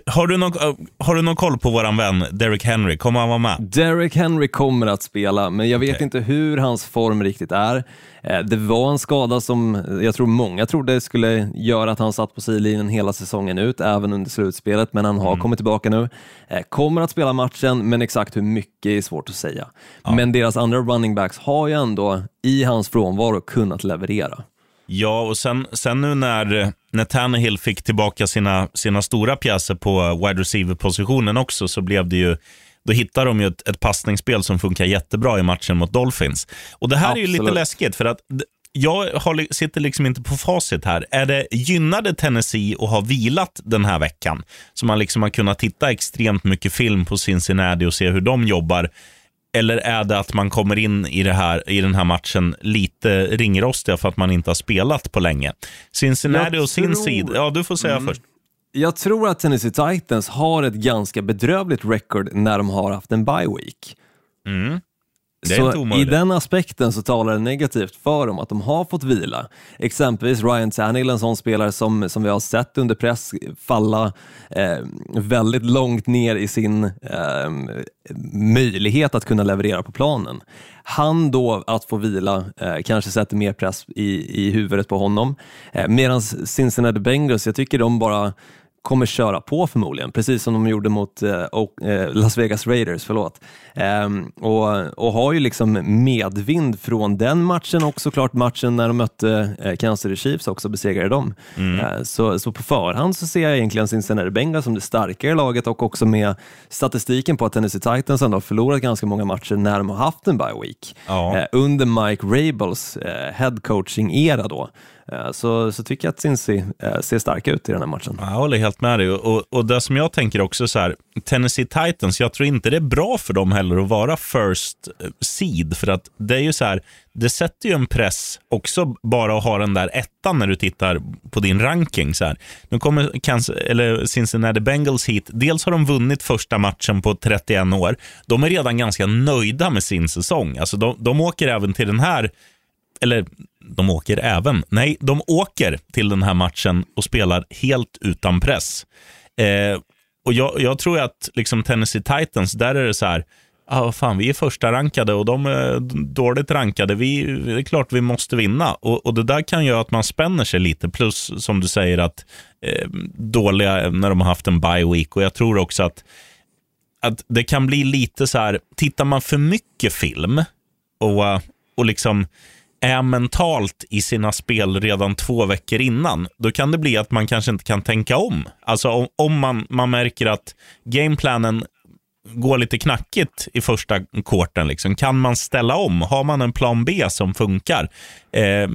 har, du någon, har du någon koll på våran vän Derek Henry? Kommer han vara med? Derek Henry kommer att spela, men jag vet okay. inte hur hans form riktigt är. Eh, det var en skada som jag tror många trodde skulle göra att han satt på sidlinjen hela säsongen ut, även under slutspelet, men han har mm. kommit tillbaka nu. Eh, kommer att spela matchen, men exakt hur mycket är svårt att säga. Ja. Men deras andra running backs har ju ändå i hans frånvaro kunnat leverera. Ja, och sen, sen nu när, när Tannehill fick tillbaka sina, sina stora pjäser på wide receiver-positionen också, så blev det ju då hittar de ju ett, ett passningsspel som funkar jättebra i matchen mot Dolphins. Och Det här Absolut. är ju lite läskigt, för att jag har, sitter liksom inte på facit här. Är det gynnade Tennessee att ha vilat den här veckan? Så man liksom har kunnat titta extremt mycket film på Cincinnati och se hur de jobbar. Eller är det att man kommer in i, det här, i den här matchen lite ringrostiga för att man inte har spelat på länge? Cincinnati och sin sida, ja du får säga mm. först. Jag tror att Tennessee Titans har ett ganska bedrövligt record när de har haft en bye week. Mm. Så i den aspekten så talar det negativt för dem att de har fått vila. Exempelvis Ryan Tannehill, en sån spelare som, som vi har sett under press falla eh, väldigt långt ner i sin eh, möjlighet att kunna leverera på planen. Han då att få vila eh, kanske sätter mer press i, i huvudet på honom. Eh, Medan Cincinnati Bengals, jag tycker de bara kommer köra på förmodligen, precis som de gjorde mot eh, eh Las Vegas Raiders. Förlåt. Eh, och, och har ju liksom medvind från den matchen och såklart matchen när de mötte eh, Kansas City Chiefs också besegrade dem. Mm. Eh, så, så på förhand så ser jag egentligen Cincinnati Bengals som det starkare laget och också med statistiken på att Tennessee Titans ändå har förlorat ganska många matcher när de har haft en bye week. Ja. Eh, under Mike Rabels head coaching-era då. Eh, så, så tycker jag att Cincy eh, ser starka ut i den här matchen. Jag håller helt med dig. Och, och det som jag tänker också så här, Tennessee Titans, jag tror inte det är bra för dem heller att vara first eh, seed. För att det är ju så här, det sätter ju en press också bara att ha den där ettan när du tittar på din ranking. Så här. Nu kommer Kansas, eller Cincinnati Bengals hit. Dels har de vunnit första matchen på 31 år. De är redan ganska nöjda med sin säsong. Alltså de, de åker även till den här eller de åker även, nej, de åker till den här matchen och spelar helt utan press. Eh, och jag, jag, tror att liksom Tennessee Titans, där är det så här, ah, fan, vi är första rankade och de är dåligt rankade. Vi, det är klart vi måste vinna. Och, och det där kan göra att man spänner sig lite. Plus, som du säger, att eh, dåliga när de har haft en bye week. Och jag tror också att, att det kan bli lite så här, tittar man för mycket film och, och liksom är mentalt i sina spel redan två veckor innan, då kan det bli att man kanske inte kan tänka om. Alltså om, om man, man märker att gameplanen går lite knackigt i första korten, liksom. kan man ställa om? Har man en plan B som funkar? Eh,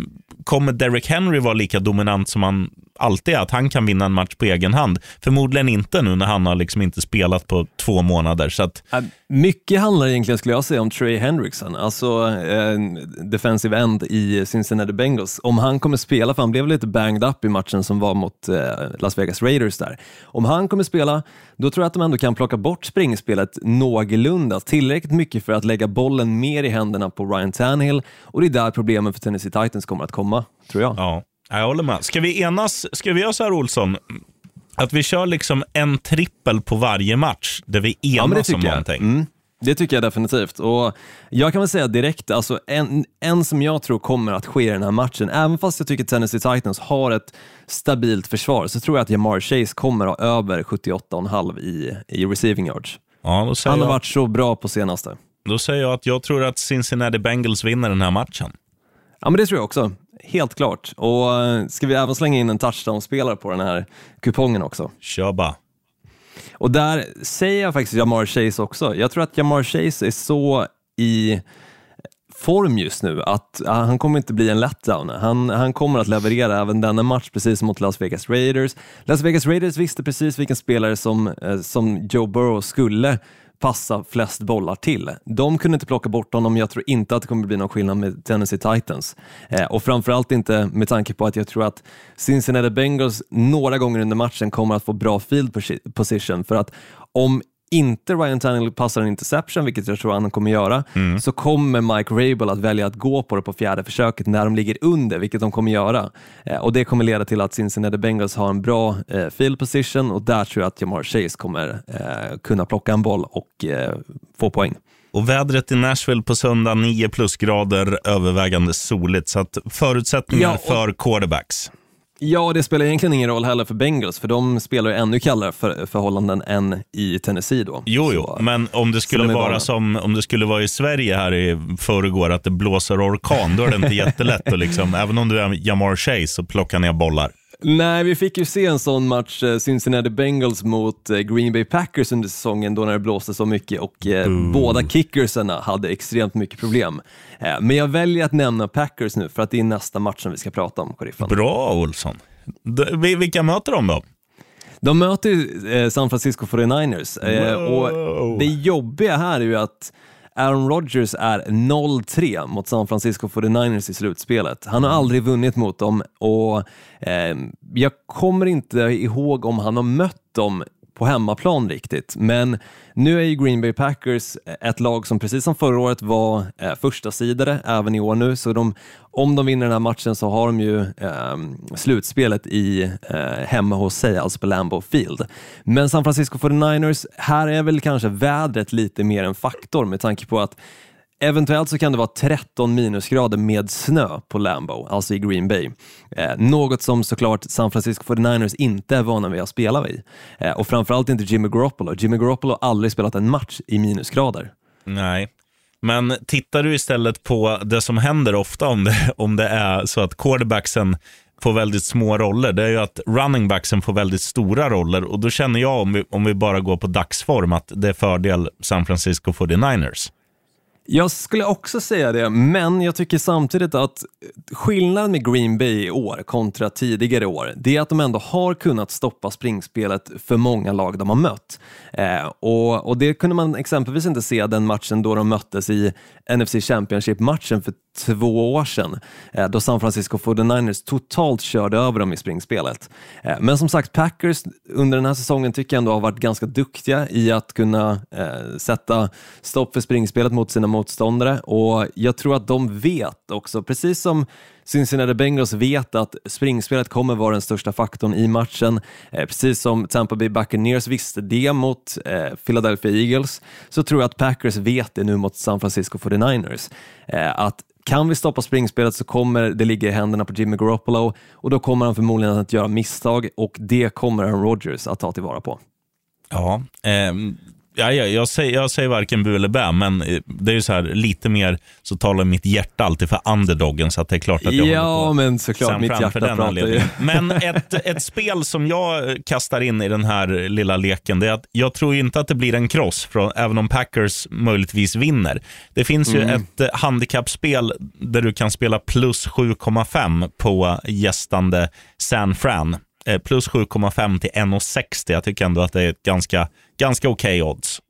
kommer Derek Henry vara lika dominant som han alltid är, att han kan vinna en match på egen hand? Förmodligen inte nu när han har liksom inte spelat på två månader. Så att... Mycket handlar egentligen, skulle jag säga, om Trey Hendrickson, alltså eh, defensive end i Cincinnati Bengals. Om han kommer spela, för han blev lite banged up i matchen som var mot eh, Las Vegas Raiders där. Om han kommer spela, då tror jag att de ändå kan plocka bort springspelet någorlunda, tillräckligt mycket för att lägga bollen mer i händerna på Ryan Tannehill och det är där problemen för Tennessee Titans kommer att komma, tror jag. Ja, jag håller med. Ska vi enas, ska vi göra så här Olsson, att vi kör liksom en trippel på varje match där vi enas ja, om någonting? Mm. Det tycker jag definitivt. Och jag kan väl säga direkt, alltså en, en som jag tror kommer att ske i den här matchen, även fast jag tycker Tennessee Titans har ett stabilt försvar, så tror jag att Jamar Chase kommer att ha över 78,5 i, i receiving yards. Ja, Han har varit så bra på senaste. Då säger jag att jag tror att Cincinnati Bengals vinner den här matchen. Ja, men det tror jag också. Helt klart. Och eh, ska vi även slänga in en touchdown-spelare på den här kupongen också? Kör bara. Och där säger jag faktiskt Jamar Chase också. Jag tror att Jamar Chase är så i form just nu att han kommer inte bli en letdown. Han, han kommer att leverera även denna match, precis som mot Las Vegas Raiders. Las Vegas Raiders visste precis vilken spelare som, eh, som Joe Burrow skulle passa flest bollar till. De kunde inte plocka bort honom, jag tror inte att det kommer bli någon skillnad med Tennessee Titans. Eh, och framförallt inte med tanke på att jag tror att Cincinnati Bengals några gånger under matchen kommer att få bra field position, för att om inte Ryan Tannehill passar en interception, vilket jag tror han kommer göra, mm. så kommer Mike Rabel att välja att gå på det på fjärde försöket när de ligger under, vilket de kommer göra. Eh, och Det kommer leda till att Cincinnati Bengals har en bra eh, field position och där tror jag att Jamar Chase kommer eh, kunna plocka en boll och eh, få poäng. Och vädret i Nashville på söndag, 9 plusgrader, övervägande soligt. Så förutsättningar ja, och... för quarterbacks. Ja, det spelar egentligen ingen roll heller för Bengals, för de spelar ju ännu kallare för, förhållanden än i Tennessee då. Jo, jo, så, men om det skulle vara som om det skulle vara i Sverige här i förrgår, att det blåser orkan, då är det inte jättelätt att liksom, även om du är Jamar Chase, så plocka ner bollar. Nej, vi fick ju se en sån match, eh, Cincinnati Bengals mot eh, Green Bay Packers under säsongen då när det blåste så mycket och mm. båda kickersarna hade extremt mycket problem. Men jag väljer att nämna Packers nu för att det är nästa match som vi ska prata om, Sheriffen. Bra Olsson. Vilka möter de då? De möter San Francisco 49ers wow. och det jobbiga här är ju att Aaron Rodgers är 0-3 mot San Francisco 49ers i slutspelet. Han har aldrig vunnit mot dem och eh, jag kommer inte ihåg om han har mött dem på hemmaplan riktigt. Men nu är ju Green Bay Packers ett lag som precis som förra året var eh, första sidare även i år nu, så de, om de vinner den här matchen så har de ju eh, slutspelet i, eh, hemma hos sig, alltså på Lambeau Field. Men San Francisco 49ers, här är väl kanske vädret lite mer en faktor med tanke på att Eventuellt så kan det vara 13 minusgrader med snö på Lambo, alltså i Green Bay. Eh, något som såklart San Francisco 49ers inte är vana vid att spela vid. Eh, och framförallt inte Jimmy Garoppolo. Jimmy Garoppolo har aldrig spelat en match i minusgrader. Nej, men tittar du istället på det som händer ofta om det, om det är så att quarterbacksen får väldigt små roller, det är ju att running backsen får väldigt stora roller och då känner jag, om vi, om vi bara går på dagsform, att det är fördel San Francisco 49ers. Jag skulle också säga det, men jag tycker samtidigt att skillnaden med Green Bay i år kontra tidigare år, det är att de ändå har kunnat stoppa springspelet för många lag de har mött. Eh, och, och det kunde man exempelvis inte se den matchen då de möttes i NFC Championship-matchen för två år sedan, eh, då San Francisco 49ers totalt körde över dem i springspelet. Eh, men som sagt, Packers under den här säsongen tycker jag ändå har varit ganska duktiga i att kunna eh, sätta stopp för springspelet mot sina motståndare och jag tror att de vet också, precis som Cincinnati Bengals vet att springspelet kommer vara den största faktorn i matchen. Eh, precis som Tampa Bay Buccaneers visste det mot eh, Philadelphia Eagles, så tror jag att Packers vet det nu mot San Francisco 49ers. Eh, att kan vi stoppa springspelet så kommer det ligga i händerna på Jimmy Garoppolo och då kommer han förmodligen att göra misstag och det kommer Aaron Rodgers att ta tillvara på. Ja, eh, Ja, ja, jag, säger, jag säger varken bu eller bä, men eh, det är ju så här, lite mer så talar mitt hjärta alltid för underdogen, så att det är klart att jag Ja, på men såklart, Sam mitt hjärta pratar ju. Men ett, ett spel som jag kastar in i den här lilla leken, det är att jag tror inte att det blir en cross, från, även om Packers möjligtvis vinner. Det finns ju Mm. ett eh, handikappspel där du kan spela plus 7,5 på gästande San Fran. Eh, plus 7,5 till 1,60. Jag tycker ändå att det är ett ganska, ganska okej odds.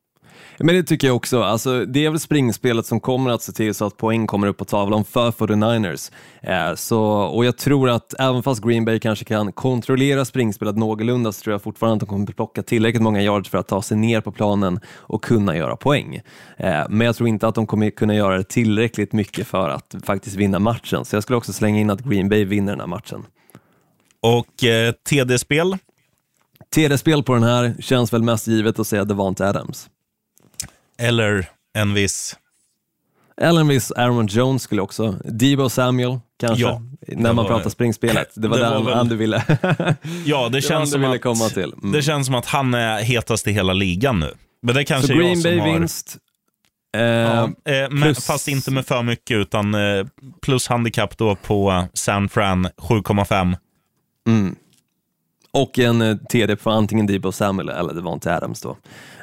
Men det tycker jag också. Alltså, det är väl springspelet som kommer att se till så att poäng kommer upp på tavlan för 49ers. Eh, så, och jag tror att även fast Green Bay kanske kan kontrollera springspelet någorlunda så tror jag fortfarande att de kommer plocka tillräckligt många yards för att ta sig ner på planen och kunna göra poäng. Eh, men jag tror inte att de kommer kunna göra det tillräckligt mycket för att faktiskt vinna matchen. Så jag skulle också slänga in att Green Bay vinner den här matchen. Och eh, TD-spel, TD-spel på den här känns väl mest givet att säga Devante Adams. eller en viss... Eller en viss Aaron Jones skulle också. Debo Samuel kanske, Ja, när man var- pratar springspelet. Det var det väl- han du ville. Ja, det känns, som ville att, komma till. Mm. det känns som att han är hetast i hela ligan nu. Men det kanske Så är Green Bay har... vinst. Eh, Ja, eh, men, plus- Fast inte med för mycket, utan eh, plus handikapp då på San Fran 7,5. Mm. Och en eh, TD på antingen Debo Samuel eller Devonte Adams. Då.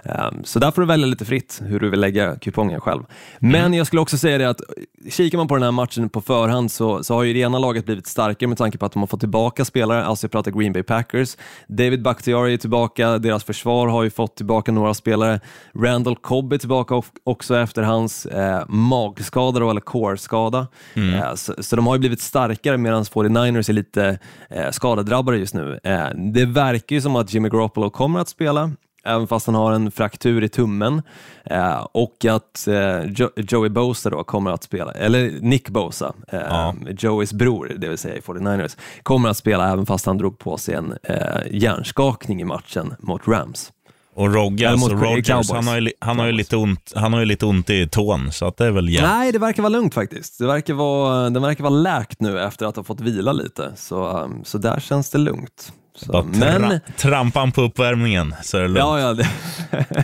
Ehm, så där får du välja lite fritt hur du vill lägga kupongen själv. Men jag skulle också säga det att eh, kikar man på den här matchen på förhand så, så har ju det ena laget blivit starkare med tanke på att de har fått tillbaka spelare, alltså jag pratar Green Bay Packers. David Bakhtiari är tillbaka, deras försvar har ju fått tillbaka några spelare. Randall Cobb är tillbaka också efter hans eh, magskada då, eller core-skada. Eh, så, så de har ju blivit starkare medan 49ers är lite eh, skadedrabbade just nu. Eh, det verkar ju som att Jimmy Garoppolo kommer att spela, även fast han har en fraktur i tummen. Eh, och att eh, jo Joey Bosa då kommer att spela, eller Nick Bosa, eh, Ja. Joeys bror, det vill säga i 49ers, kommer att spela även fast han drog på sig en eh, hjärnskakning i matchen mot Rams. Och Rogge, alltså mot Rogers, Cowboys. han har, ju, han, har ju lite ont, han har ju lite ont i tån, så att det är väl jämnt. Nej, det verkar vara lugnt faktiskt. Det verkar vara, den verkar vara läkt nu efter att ha fått vila lite, så, um, så där känns det lugnt. Så, tra- men, Trampa han på uppvärmningen så är det lugnt. ja, ja, det.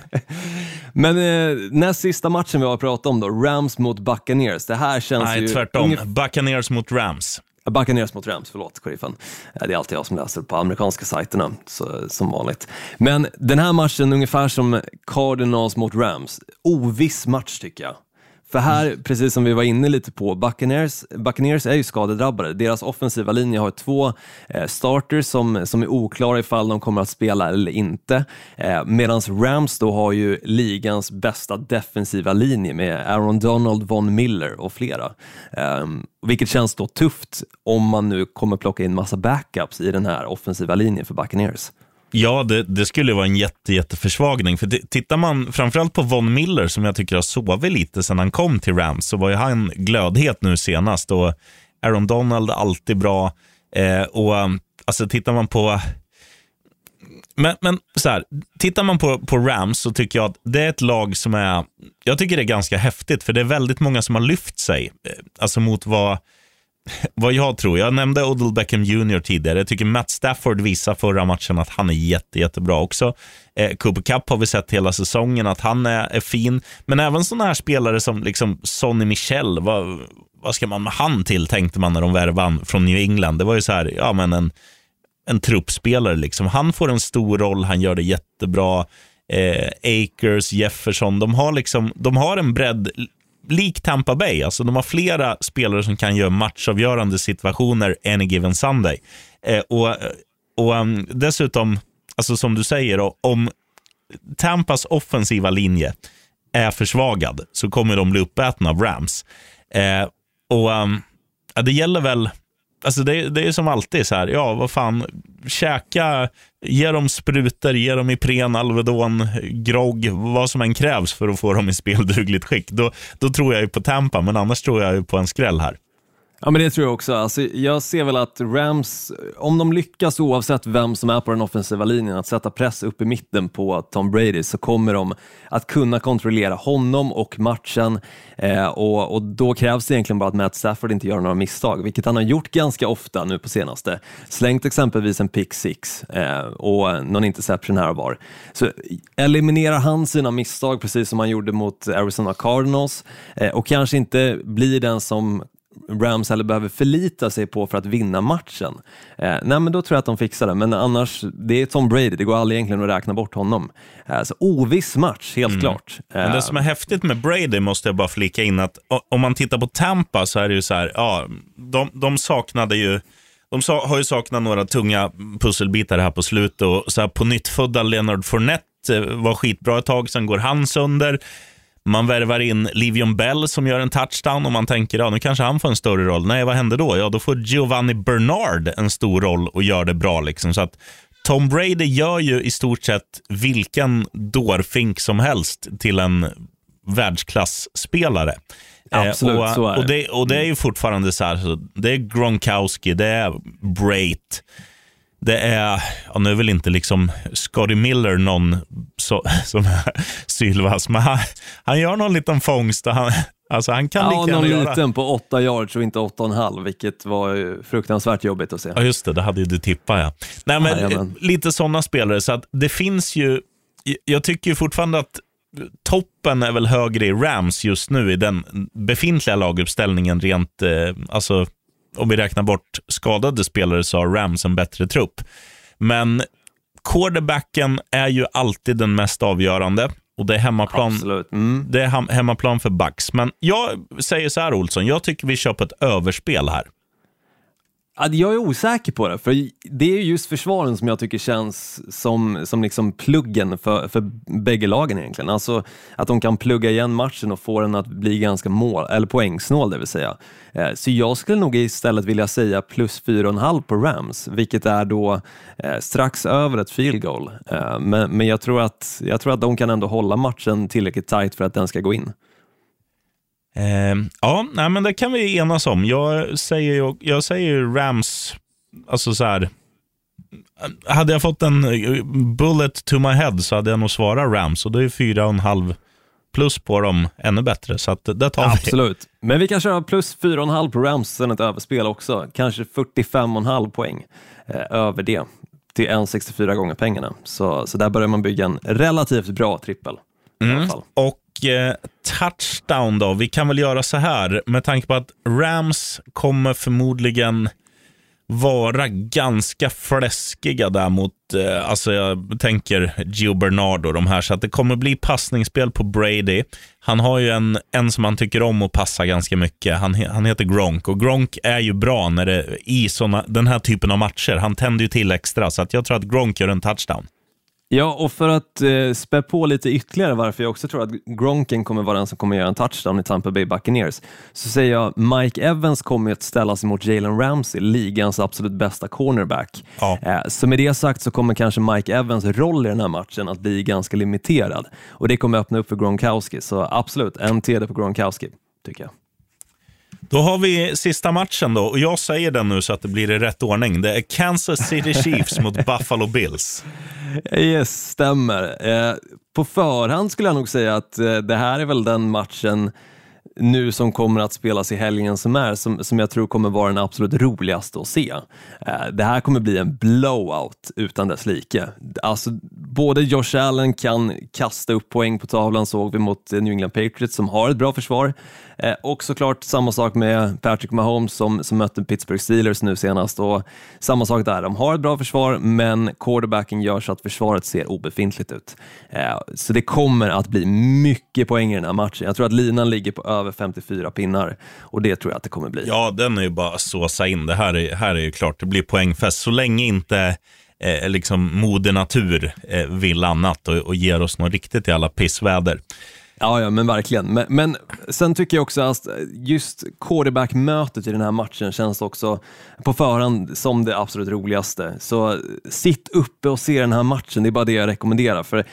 men eh, näst sista matchen vi har pratat om då, Rams mot Buccaneers. Det här känns Nej, ju... tvärtom. ungef- Buccaneers mot Rams. Buccaneers mot Rams, förlåt sheriffen. Det är alltid jag som läser på amerikanska sajterna, så, som vanligt. Men den här matchen, ungefär som Cardinals mot Rams, oviss match tycker jag. För här, precis som vi var inne lite på, Buccaneers, Buccaneers är ju skadedrabbade. Deras offensiva linje har två eh, starters som, som är oklara ifall de kommer att spela eller inte. Eh, Medan Rams då har ju ligans bästa defensiva linje med Aaron Donald, Von Miller och flera. Ehm, vilket känns då tufft om man nu kommer plocka in massa backups i den här offensiva linjen för Buccaneers. Ja, det, det skulle vara en jätte, jätteförsvagning. För det, tittar man framförallt på Von Miller, som jag tycker har sovit lite sedan han kom till Rams, så var ju han glödhet nu senast. Och Aaron Donald alltid bra. Eh, och alltså tittar man på... Men, men så här, tittar man på, på Rams så tycker jag att det är ett lag som är... Jag tycker det är ganska häftigt, för det är väldigt många som har lyft sig. Eh, alltså mot vad vad jag tror. Jag nämnde Odell Beckham Jr tidigare. Jag tycker Matt Stafford visar förra matchen att han är jätte, jättebra också. Eh, Cooper Cup har vi sett hela säsongen att han är, är fin. Men även sådana här spelare som liksom Sonny Michel, vad, vad ska man med han till, tänkte man när de värvade han från New England. Det var ju så här, ja men en, en truppspelare liksom. Han får en stor roll, han gör det jättebra. Eh, Akers, Jefferson, de har liksom, de har en bredd lik Tampa Bay. Alltså de har flera spelare som kan göra matchavgörande situationer any given Sunday. Eh, och och um, dessutom, alltså som du säger, då, om Tampas offensiva linje är försvagad så kommer de bli uppätna av Rams. Eh, och um, ja, Det gäller väl, alltså det, det är som alltid så här, ja vad fan, käka, ge dem sprutor, ge dem Ipren, Alvedon, grogg, vad som än krävs för att få dem i speldugligt skick. Då, då tror jag ju på Tampa, men annars tror jag ju på en skräll här. Ja, men det tror jag också. Alltså, jag ser väl att Rams, om de lyckas oavsett vem som är på den offensiva linjen, att sätta press upp i mitten på Tom Brady så kommer de att kunna kontrollera honom och matchen eh, och, och, då krävs det egentligen bara att Matt Stafford inte gör några misstag, vilket han har gjort ganska ofta nu på senaste. Slängt exempelvis en pick six eh, och någon interception här och var. Så eliminerar han sina misstag precis som han gjorde mot Arizona Cardinals eh, och kanske inte blir den som Rams eller behöver förlita sig på för att vinna matchen. Eh, nej, men då tror jag att de fixar det, men annars, det är Tom Brady, det går aldrig egentligen att räkna bort honom. Eh, så oviss match, helt mm. klart. Eh, men det som är häftigt med Brady måste jag bara flika in att om man tittar på Tampa så är det ju så här, ja, de, de saknade ju de har ju saknat några tunga pusselbitar här på slutet och så här på nyttfödda Leonard Fournette eh, var skitbra ett tag, sen går han sönder. Man värvar in Livion Bell som gör en touchdown och man tänker ja, nu kanske han får en större roll. Nej, vad händer då? Ja, då får Giovanni Bernard en stor roll och gör det bra. Liksom. Så att Tom Brady gör ju i stort sett vilken dårfink som helst till en världsklasspelare. Absolut, eh, och, så är det. Och det, och det är ju fortfarande så här, så det är Gronkowski, det är Brait, det är, ja, nu är väl inte liksom Scotty Miller någon så, som är sylvass, men han, han gör någon liten fångst. Han, alltså han kan ja, lika någon göra... liten på 8 yards och inte 8,5, vilket var fruktansvärt jobbigt att se. Ja, just det. Det hade ju du tippat, ja. Nej, men, lite sådana spelare, så att det finns ju... Jag tycker fortfarande att toppen är väl högre i Rams just nu i den befintliga laguppställningen rent, eh, alltså om vi räknar bort skadade spelare så har Rams en bättre trupp. Men quarterbacken är ju alltid den mest avgörande. Och det är hemmaplan, mm. det är hemmaplan för Bucks. Men jag säger så här Olsson, jag tycker vi kör på ett överspel här. Jag är osäker på det, för det är just försvaren som jag tycker känns som, som liksom pluggen för, för bägge lagen egentligen. Alltså att de kan plugga igen matchen och få den att bli ganska mål, eller poängsnål det vill säga. Eh, så jag skulle nog istället vilja säga plus 4,5 på Rams, vilket är då eh, strax över ett field goal. Eh, men, men jag, tror att, jag tror att de kan ändå hålla matchen tillräckligt tight för att den ska gå in. Eh, ja, nej, men det kan vi enas om. Jag säger, jag säger Rams, alltså så här. Hade jag fått en bullet to my head så hade jag nog svarat Rams och det är fyra och en halv plus på dem ännu bättre. Så att det tar vi. Absolut, men vi kan köra plus fyra och en halv på Rams sen ett överspel också. Kanske 45,5 poäng eh, över det till 1,64 gånger pengarna. Så, så där börjar man bygga en relativt bra trippel. Mm. Och Eh, Eh, touchdown då. Vi kan väl göra så här, med tanke på att Rams kommer förmodligen vara ganska fläskiga där mot, eh, alltså jag tänker Gio Bernardo och de här, så att det kommer bli passningsspel på Brady. Han har ju en, en som han tycker om att passa ganska mycket. Han, han heter Gronk och Gronk är ju bra när det, i såna, den här typen av matcher. Han tänder ju till extra, så att jag tror att Gronk gör en touchdown. Ja, och för att eh, spä på lite ytterligare varför jag också tror att Gronken kommer vara den som kommer göra en touchdown i Tampa Bay Buccaneers, så säger jag Mike Evans kommer att ställa sig mot Jalen Ramsey, ligans absolut bästa cornerback. Ja. Eh, så med det sagt så kommer kanske Mike Evans roll i den här matchen att bli ganska limiterad och det kommer öppna upp för Gronkowski, så absolut, en TD på Gronkowski, tycker jag. Då har vi sista matchen då och jag säger den nu så att det blir i rätt ordning. Det är Kansas City Chiefs mot Buffalo Bills. Yes, stämmer. Eh, på förhand skulle jag nog säga att eh, det här är väl den matchen nu som kommer att spelas i helgen som är, som, som jag tror kommer vara den absolut roligaste att se. Eh, det här kommer bli en blowout utan dess like. Alltså, både Josh Allen kan kasta upp poäng på tavlan, såg vi mot New England Patriots som har ett bra försvar. Eh, och såklart samma sak med Patrick Mahomes som, som mötte Pittsburgh Steelers nu senast. Och samma sak där, de har ett bra försvar men quarterbacken gör så att försvaret ser obefintligt ut. Eh, så det kommer att bli mycket poäng i den här matchen. Jag tror att linan ligger på över 54 pinnar och det tror jag att det kommer bli. Ja, den är ju bara att såsa in. Det här är, här är ju klart, det blir poängfest så länge inte eh, liksom moder natur eh, vill annat och, och ger oss något riktigt i alla pissväder. Ja, ja men verkligen. Men, men sen tycker jag också att just quarterback-mötet i den här matchen känns också på förhand som det absolut roligaste. Så sitt uppe och se den här matchen, det är bara det jag rekommenderar. För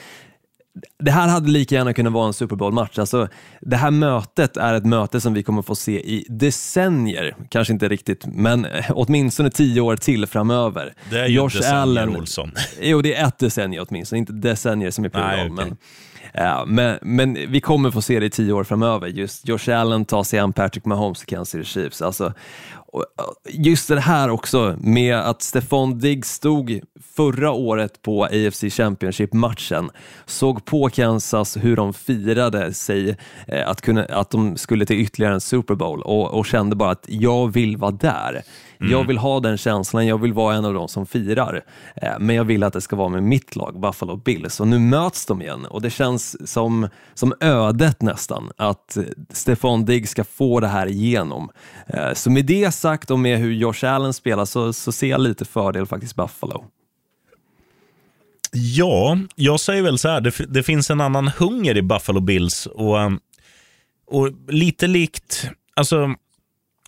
det här hade lika gärna kunnat vara en Super Bowl-match. Alltså, det här mötet är ett möte som vi kommer få se i decennier, kanske inte riktigt, men åtminstone tio år till framöver. Det är ju Josh decennier, Allen, Olsson. Jo, det är ett decennium åtminstone, inte decennier som i plural. Okay. men, ja, men, men vi kommer få se det i tio år framöver. Just Josh Allen tar sig an Patrick Mahomes och Kansas City Chiefs. Alltså, just det här också med att Stefan Diggs stod förra året på AFC Championship-matchen, såg på Kansas hur de firade sig eh, att, kunna, att de skulle till ytterligare en Super Bowl och, och kände bara att jag vill vara där. Mm. Jag vill ha den känslan, jag vill vara en av de som firar. Eh, men jag vill att det ska vara med mitt lag, Buffalo Bills. Och nu möts de igen och det känns som, som ödet nästan, att Stefan Diggs ska få det här igenom. Eh, så med det sagt och med hur Josh Allen spelar så, så ser jag lite fördel faktiskt Buffalo. Ja, jag säger väl så här, det, det finns en annan hunger i Buffalo Bills och, eh, och lite likt, alltså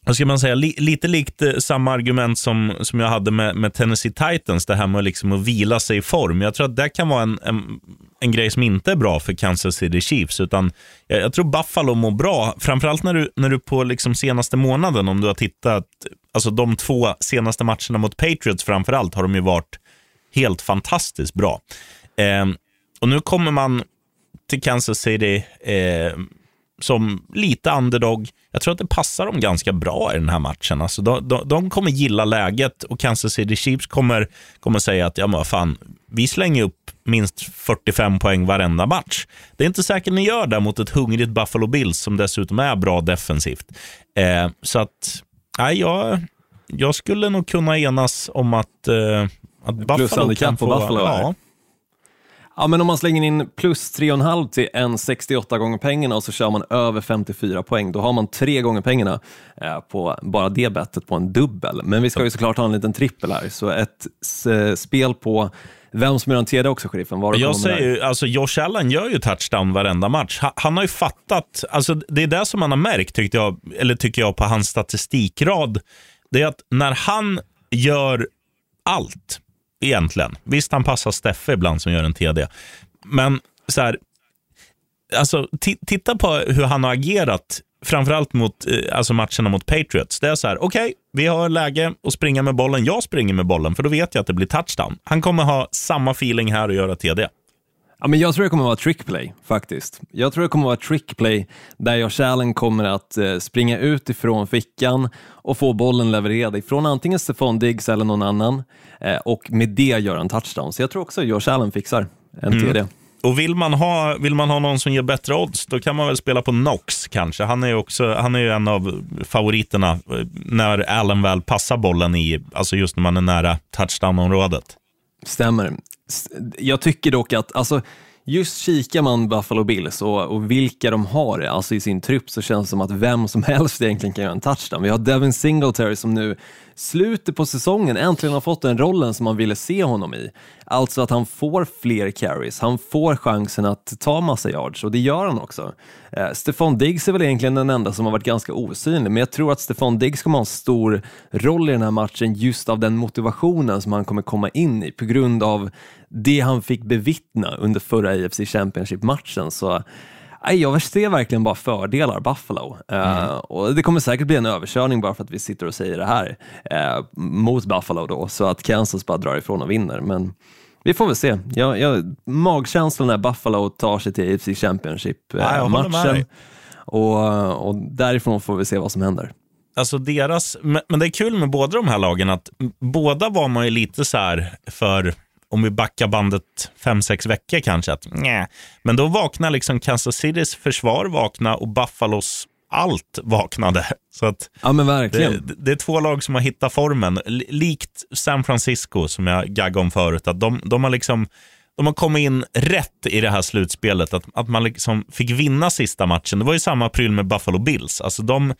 vad ska man säga, li, lite likt eh, samma argument som, som jag hade med, med Tennessee Titans, det här med liksom att vila sig i form. Jag tror att det kan vara en, en, en grej som inte är bra för Kansas City Chiefs, utan jag, jag tror Buffalo mår bra, framförallt när du, när du på liksom senaste månaden, om du har tittat, alltså de två senaste matcherna mot Patriots framförallt, har de ju varit helt fantastiskt bra. Eh, och nu kommer man till Kansas City eh, som lite underdog. Jag tror att det passar dem ganska bra i den här matchen. Alltså de, de, de kommer gilla läget och Kansas City Chiefs kommer, kommer säga att ja, men fan, vi slänger upp minst 45 poäng varenda match. Det är inte säkert ni gör det mot ett hungrigt Buffalo Bills som dessutom är bra defensivt. Eh, så att, nej, jag, jag skulle nog kunna enas om att, eh, att Buffalo kan få... Buffalo, ja, Ja, men om man slänger in plus 3,5 till en 68 gånger pengarna och så kör man över 54 poäng, då har man tre gånger pengarna eh, på bara det bettet på en dubbel. Men vi ska ju såklart ha en liten trippel här, så ett spel på vem som gör en TD också, sheriffen? Var jag säger ju, alltså Josh Allen gör ju touchdown varenda match. Han, han, har ju fattat, alltså det är det som man har märkt, tyckte jag, eller tycker jag, på hans statistikrad. Det är att när han gör allt, egentligen. Visst, han passar Steffe ibland som gör en TD. Men så här, alltså, titta på hur han har agerat, framförallt mot eh, alltså matcherna mot Patriots. Det är så här, okej, okay, vi har läge att springa med bollen. Jag springer med bollen, för då vet jag att det blir touchdown. Han kommer ha samma feeling här och göra TD. Ja, men jag tror det kommer att vara trickplay faktiskt. Jag tror det kommer att vara trickplay där Josh kommer att eh, springa ut ifrån fickan och få bollen levererad ifrån antingen Stefan Diggs eller någon annan eh, och med det göra en touchdown. Så jag tror också Josh Allen fixar en mm. TD. Och vill man, ha, vill man ha någon som ger bättre odds, då kan man väl spela på Knox kanske. Han är ju, också, han är ju en av favoriterna eh, när Allen väl passar bollen i, alltså just när man är nära touchdown-området. Stämmer. Jag tycker dock att, alltså, just kikar man Buffalo Bills och, och, vilka de har alltså i sin trupp så känns det som att vem som helst egentligen kan göra en touchdown. Vi har Devin Singletary som nu slutet på säsongen äntligen har fått den rollen som man ville se honom i. Alltså att han får fler carries, han får chansen att ta massa yards och det gör han också. Eh, Stefan Diggs är väl egentligen den enda som har varit ganska osynlig, men jag tror att Stefan Diggs kommer ha en stor roll i den här matchen just av den motivationen som han kommer komma in i på grund av det han fick bevittna under förra AFC Championship-matchen. Så jag ser verkligen bara fördelar Buffalo. Eh, mm. Uh, och Det kommer säkert bli en överkörning bara för att vi sitter och säger det här uh, mot Buffalo då, så att Kansas bara drar ifrån och vinner. Men vi får väl se. Jag, jag, magkänslan är Buffalo tar sig till AFC Championship-matchen uh, och, och därifrån får vi se vad som händer. Alltså deras, men det är kul med båda de här lagen att båda var man ju lite så här för om vi backar bandet fem sex veckor kanske, att nej. Men då vaknar liksom Kansas Citys försvar vakna och Buffalos allt vaknade. Så att ja, men verkligen. Det, det, är två lag som har hittat formen. Likt San Francisco som jag gaggade om förut. Att de, de, har liksom, de har kommit in rätt i det här slutspelet. Att, att man liksom fick vinna sista matchen. Det var ju samma pryl med Buffalo Bills. Alltså de,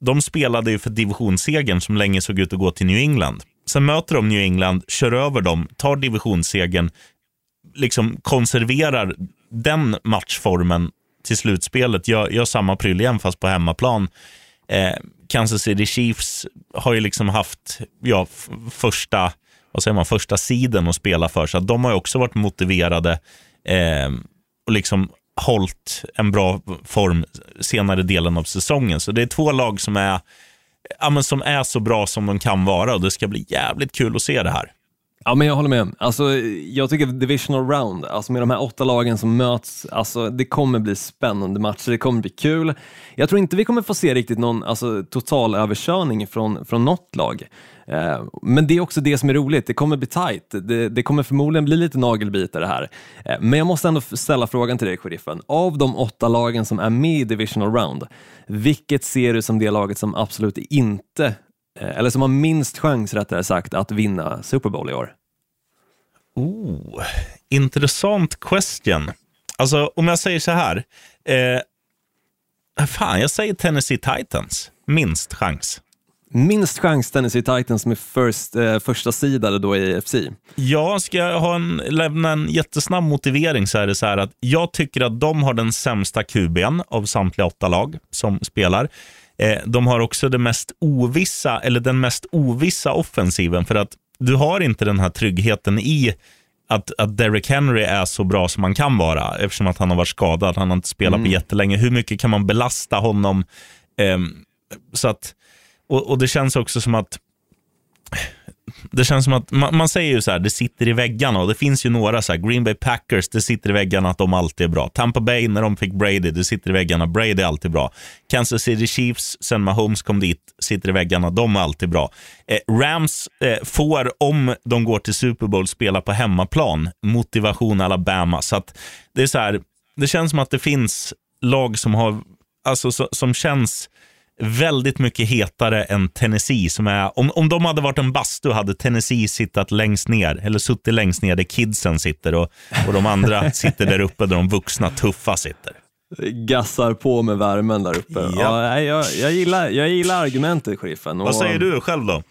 de spelade ju för divisionssegern som länge såg ut att gå till New England. Sen möter de New England, kör över dem, tar divisionssegern, liksom konserverar den matchformen till slutspelet. Gör, gör samma pryl igen fast på hemmaplan. Eh, Kansas City Chiefs har ju liksom haft ja, första, vad säger man, första sidan att spela för, så de har ju också varit motiverade. Eh, och liksom hållit en bra form senare delen av säsongen. Så det är två lag som är, ja, men som är så bra som de kan vara och det ska bli jävligt kul att se det här. Ja, men jag håller med. Alltså, jag tycker divisional round, alltså med de här åtta lagen som möts, alltså, det kommer bli spännande matcher, det kommer bli kul. Jag tror inte vi kommer få se riktigt någon alltså, total överkörning från, från något lag. Eh, men det är också det som är roligt, det kommer bli tight. Det, det kommer förmodligen bli lite nagelbitare här. Eh, men jag måste ändå ställa frågan till dig, sheriffen. Av de åtta lagen som är med i divisional round, vilket ser du som det laget som absolut inte eh, eller som har minst chans rättare sagt att vinna Super Bowl i år? Oh, intressant question. Alltså om jag säger så här. Eh, fan, jag säger Tennessee Titans. Minst chans. Minst chans Tennessee Titans med first, eh, första sidare då i AFC. Ja, ska jag ha en, lämna en jättesnabb motivering så är det så här att jag tycker att de har den sämsta QBn av samtliga åtta lag som spelar. Eh, de har också det mest ovissa, eller den mest ovissa offensiven för att du har inte den här tryggheten i att, att Derrick Henry är så bra som man kan vara eftersom att han har varit skadad. Han har inte spelat mm. på jättelänge. Hur mycket kan man belasta honom? Eh, så att, och, och, det känns också som att det känns som att man, man, säger ju så här, det sitter i väggarna och det finns ju några så här, Green Bay Packers, det sitter i väggarna att de alltid är bra. Tampa Bay när de fick Brady, det sitter i väggarna, Brady är alltid bra. Kansas City Chiefs, sen Mahomes kom dit, sitter i väggarna, de är alltid bra. Eh, Rams eh, får, om de går till Super Bowl, spela på hemmaplan. Motivation Alabama. Så att det är så här, det känns som att det finns lag som har, alltså så, som känns väldigt mycket hetare än Tennessee. Som är, om, om de hade varit en bastu hade Tennessee sittat längst ner, eller suttit längst ner där kidsen sitter och, och de andra sitter där uppe där de vuxna tuffa sitter. Gassar på med värmen där uppe. Ja. ja jag, jag, gillar, jag gillar argumentet, sheriffen. Vad säger du själv då?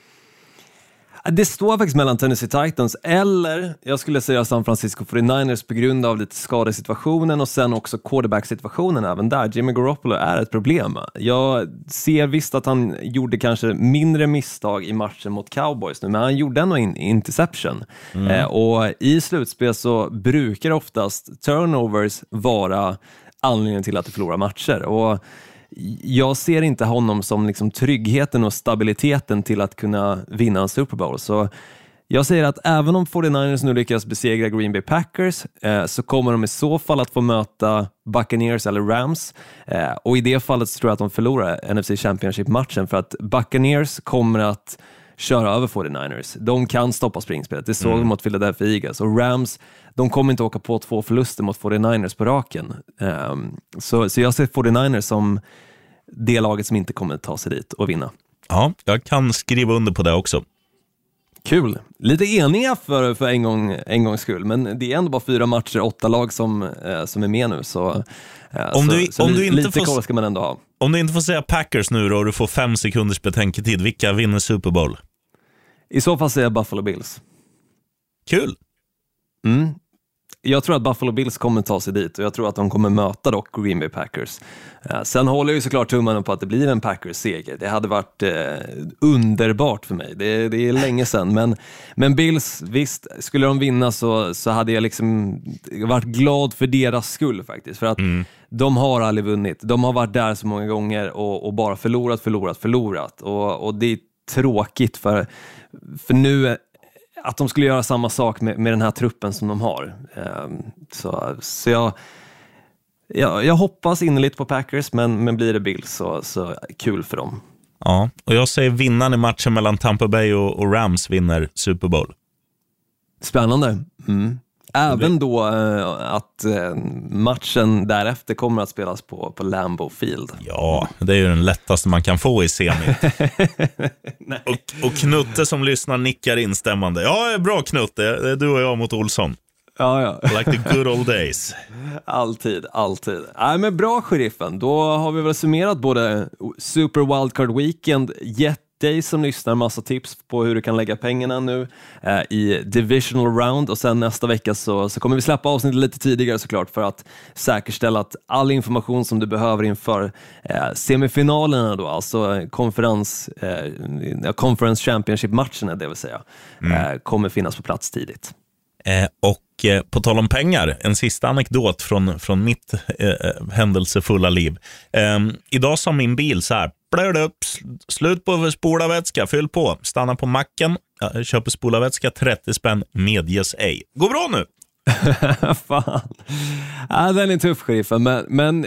Det står faktiskt mellan Tennessee Titans eller, jag skulle säga San Francisco 49ers på grund av lite skadesituationen och sen också quarterback-situationen även där. Jimmy Garoppolo är ett problem. Jag ser visst att han gjorde kanske mindre misstag i matchen mot cowboys nu, men han gjorde ändå en interception. Mm. Eh, och i slutspel så brukar oftast turnovers vara anledningen till att du förlorar matcher. Och jag ser inte honom som liksom tryggheten och stabiliteten till att kunna vinna en Super Bowl. Så jag säger att även om 49ers nu lyckas besegra Green Bay Packers eh, så kommer de i så fall att få möta Buccaneers eller Rams eh, och i det fallet så tror jag att de förlorar NFC Championship-matchen för att Buccaneers kommer att köra över 49ers. De kan stoppa springspelet, det såg mm. de mot Philadelphia Eagles och Rams de kommer inte åka på två förluster mot 49ers på raken. Um, så, så jag ser 49ers som det laget som inte kommer ta sig dit och vinna. Ja, jag kan skriva under på det också. Kul! Lite eniga för, för en, gång, en gångs skull, men det är ändå bara fyra matcher, åtta lag som, eh, som är med nu. Så, eh, om du, så, så om li, du inte lite får, koll ska man ändå ha. Om du inte får säga Packers nu då och du får fem sekunders betänketid, vilka vinner Super Bowl? I så fall säger jag Buffalo Bills. Kul! Mm jag tror att Buffalo Bills kommer ta sig dit och jag tror att de kommer möta dock Green Bay Packers. Eh, sen håller jag ju såklart tummarna på att det blir en Packers-seger. Det hade varit eh, underbart för mig. Det, det, är länge sedan. Men, men Bills, visst, skulle de vinna så, så hade jag liksom varit glad för deras skull faktiskt. För att mm. De har aldrig vunnit. De har varit där så många gånger och, och bara förlorat, förlorat, förlorat. Och, och det är tråkigt för, för nu att de skulle göra samma sak med, med den här truppen som de har. Um, så så jag, jag, jag hoppas innerligt på Packers, men, men blir det Bills så, så kul för dem. Ja, och jag säger vinnaren i matchen mellan Tampa Bay och, och Rams vinner Super Bowl. Spännande. Mm. Även då eh, att eh, matchen därefter kommer att spelas på, på Lambeau Field. Ja, det är ju den lättaste man kan få i semi. och, och Knutte som lyssnar nickar instämmande. Ja, bra Knutte. Det är du och jag mot Olsson. Ja, ja. Like the good old days. alltid, alltid. Nej, men bra, sheriffen. Då har vi väl summerat både Super Wildcard Weekend, jätte dig som lyssnar massa tips på hur du kan lägga pengarna nu eh, i divisional round och sen nästa vecka så, så kommer vi släppa avsnittet lite tidigare såklart för att säkerställa att all information som du behöver inför eh, semifinalerna då, alltså konferens, eh, conference championship-matcherna det vill säga, mm. eh, kommer finnas på plats tidigt. Eh, och Och eh, på tal om pengar, en sista anekdot från, från mitt eh, eh händelsefulla liv. Eh, idag sa min bil så här, blöd upp, slut på spolarvätska, fyll på, stanna på macken, köper spolarvätska, 30 spänn, medges ej. Går bra nu? Fan. Ja, den är tuff, sheriffen, men, men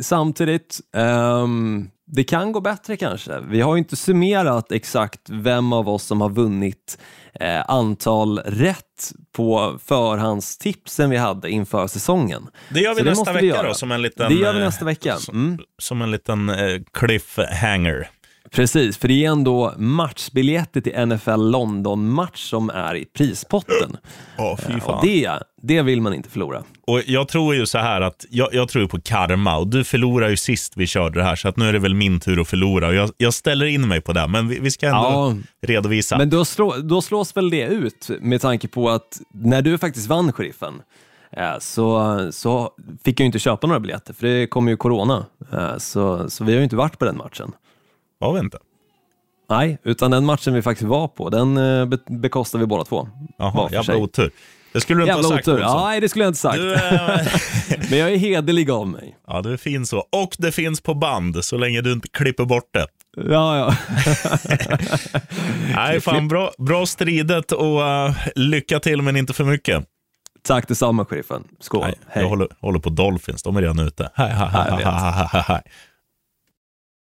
samtidigt, um, det kan gå bättre kanske. Vi har ju inte summerat exakt vem av oss som har vunnit eh, antal rätt på förhandstipsen vi hade inför säsongen. Det gör vi Så nästa vecka då, som en liten, det gör vi nästa vecka. Mm. Som, som, en liten eh, cliffhanger. Precis, för det är ändå matchbiljetter till NFL London-match som är i prispotten. Oh, fy fan. Och det, det vill man inte förlora. Och Jag tror ju så här att jag, jag tror på karma och du förlorade ju sist vi körde det här så att nu är det väl min tur att förlora. Och jag, jag ställer in mig på det, men vi, vi ska ändå ja, redovisa. Men då, slå, då slås väl det ut med tanke på att när du faktiskt vann sheriffen eh, så, så fick jag inte köpa några biljetter för det kom ju corona. Eh, så, så vi har ju inte varit på den matchen. Var vi inte? Nej, utan den matchen vi faktiskt var på, den eh, bekostade vi båda två. Jaha, jävla otur. Det skulle du inte Jävla ha sagt otur. Ja, nej, det skulle jag inte sagt. Du, äh... Men jag är hederlig av mig. Ja, du är fin så. Och det finns på band, så länge du inte klipper bort det. Ja, ja. nej, fan bra, bra stridet och uh, lycka till, men inte för mycket. Tack detsamma, sheriffen. Skål. Nej. Jag håller, håller på Dolphins, de är redan ute. Hej, hej, hej, hej, hej, hej.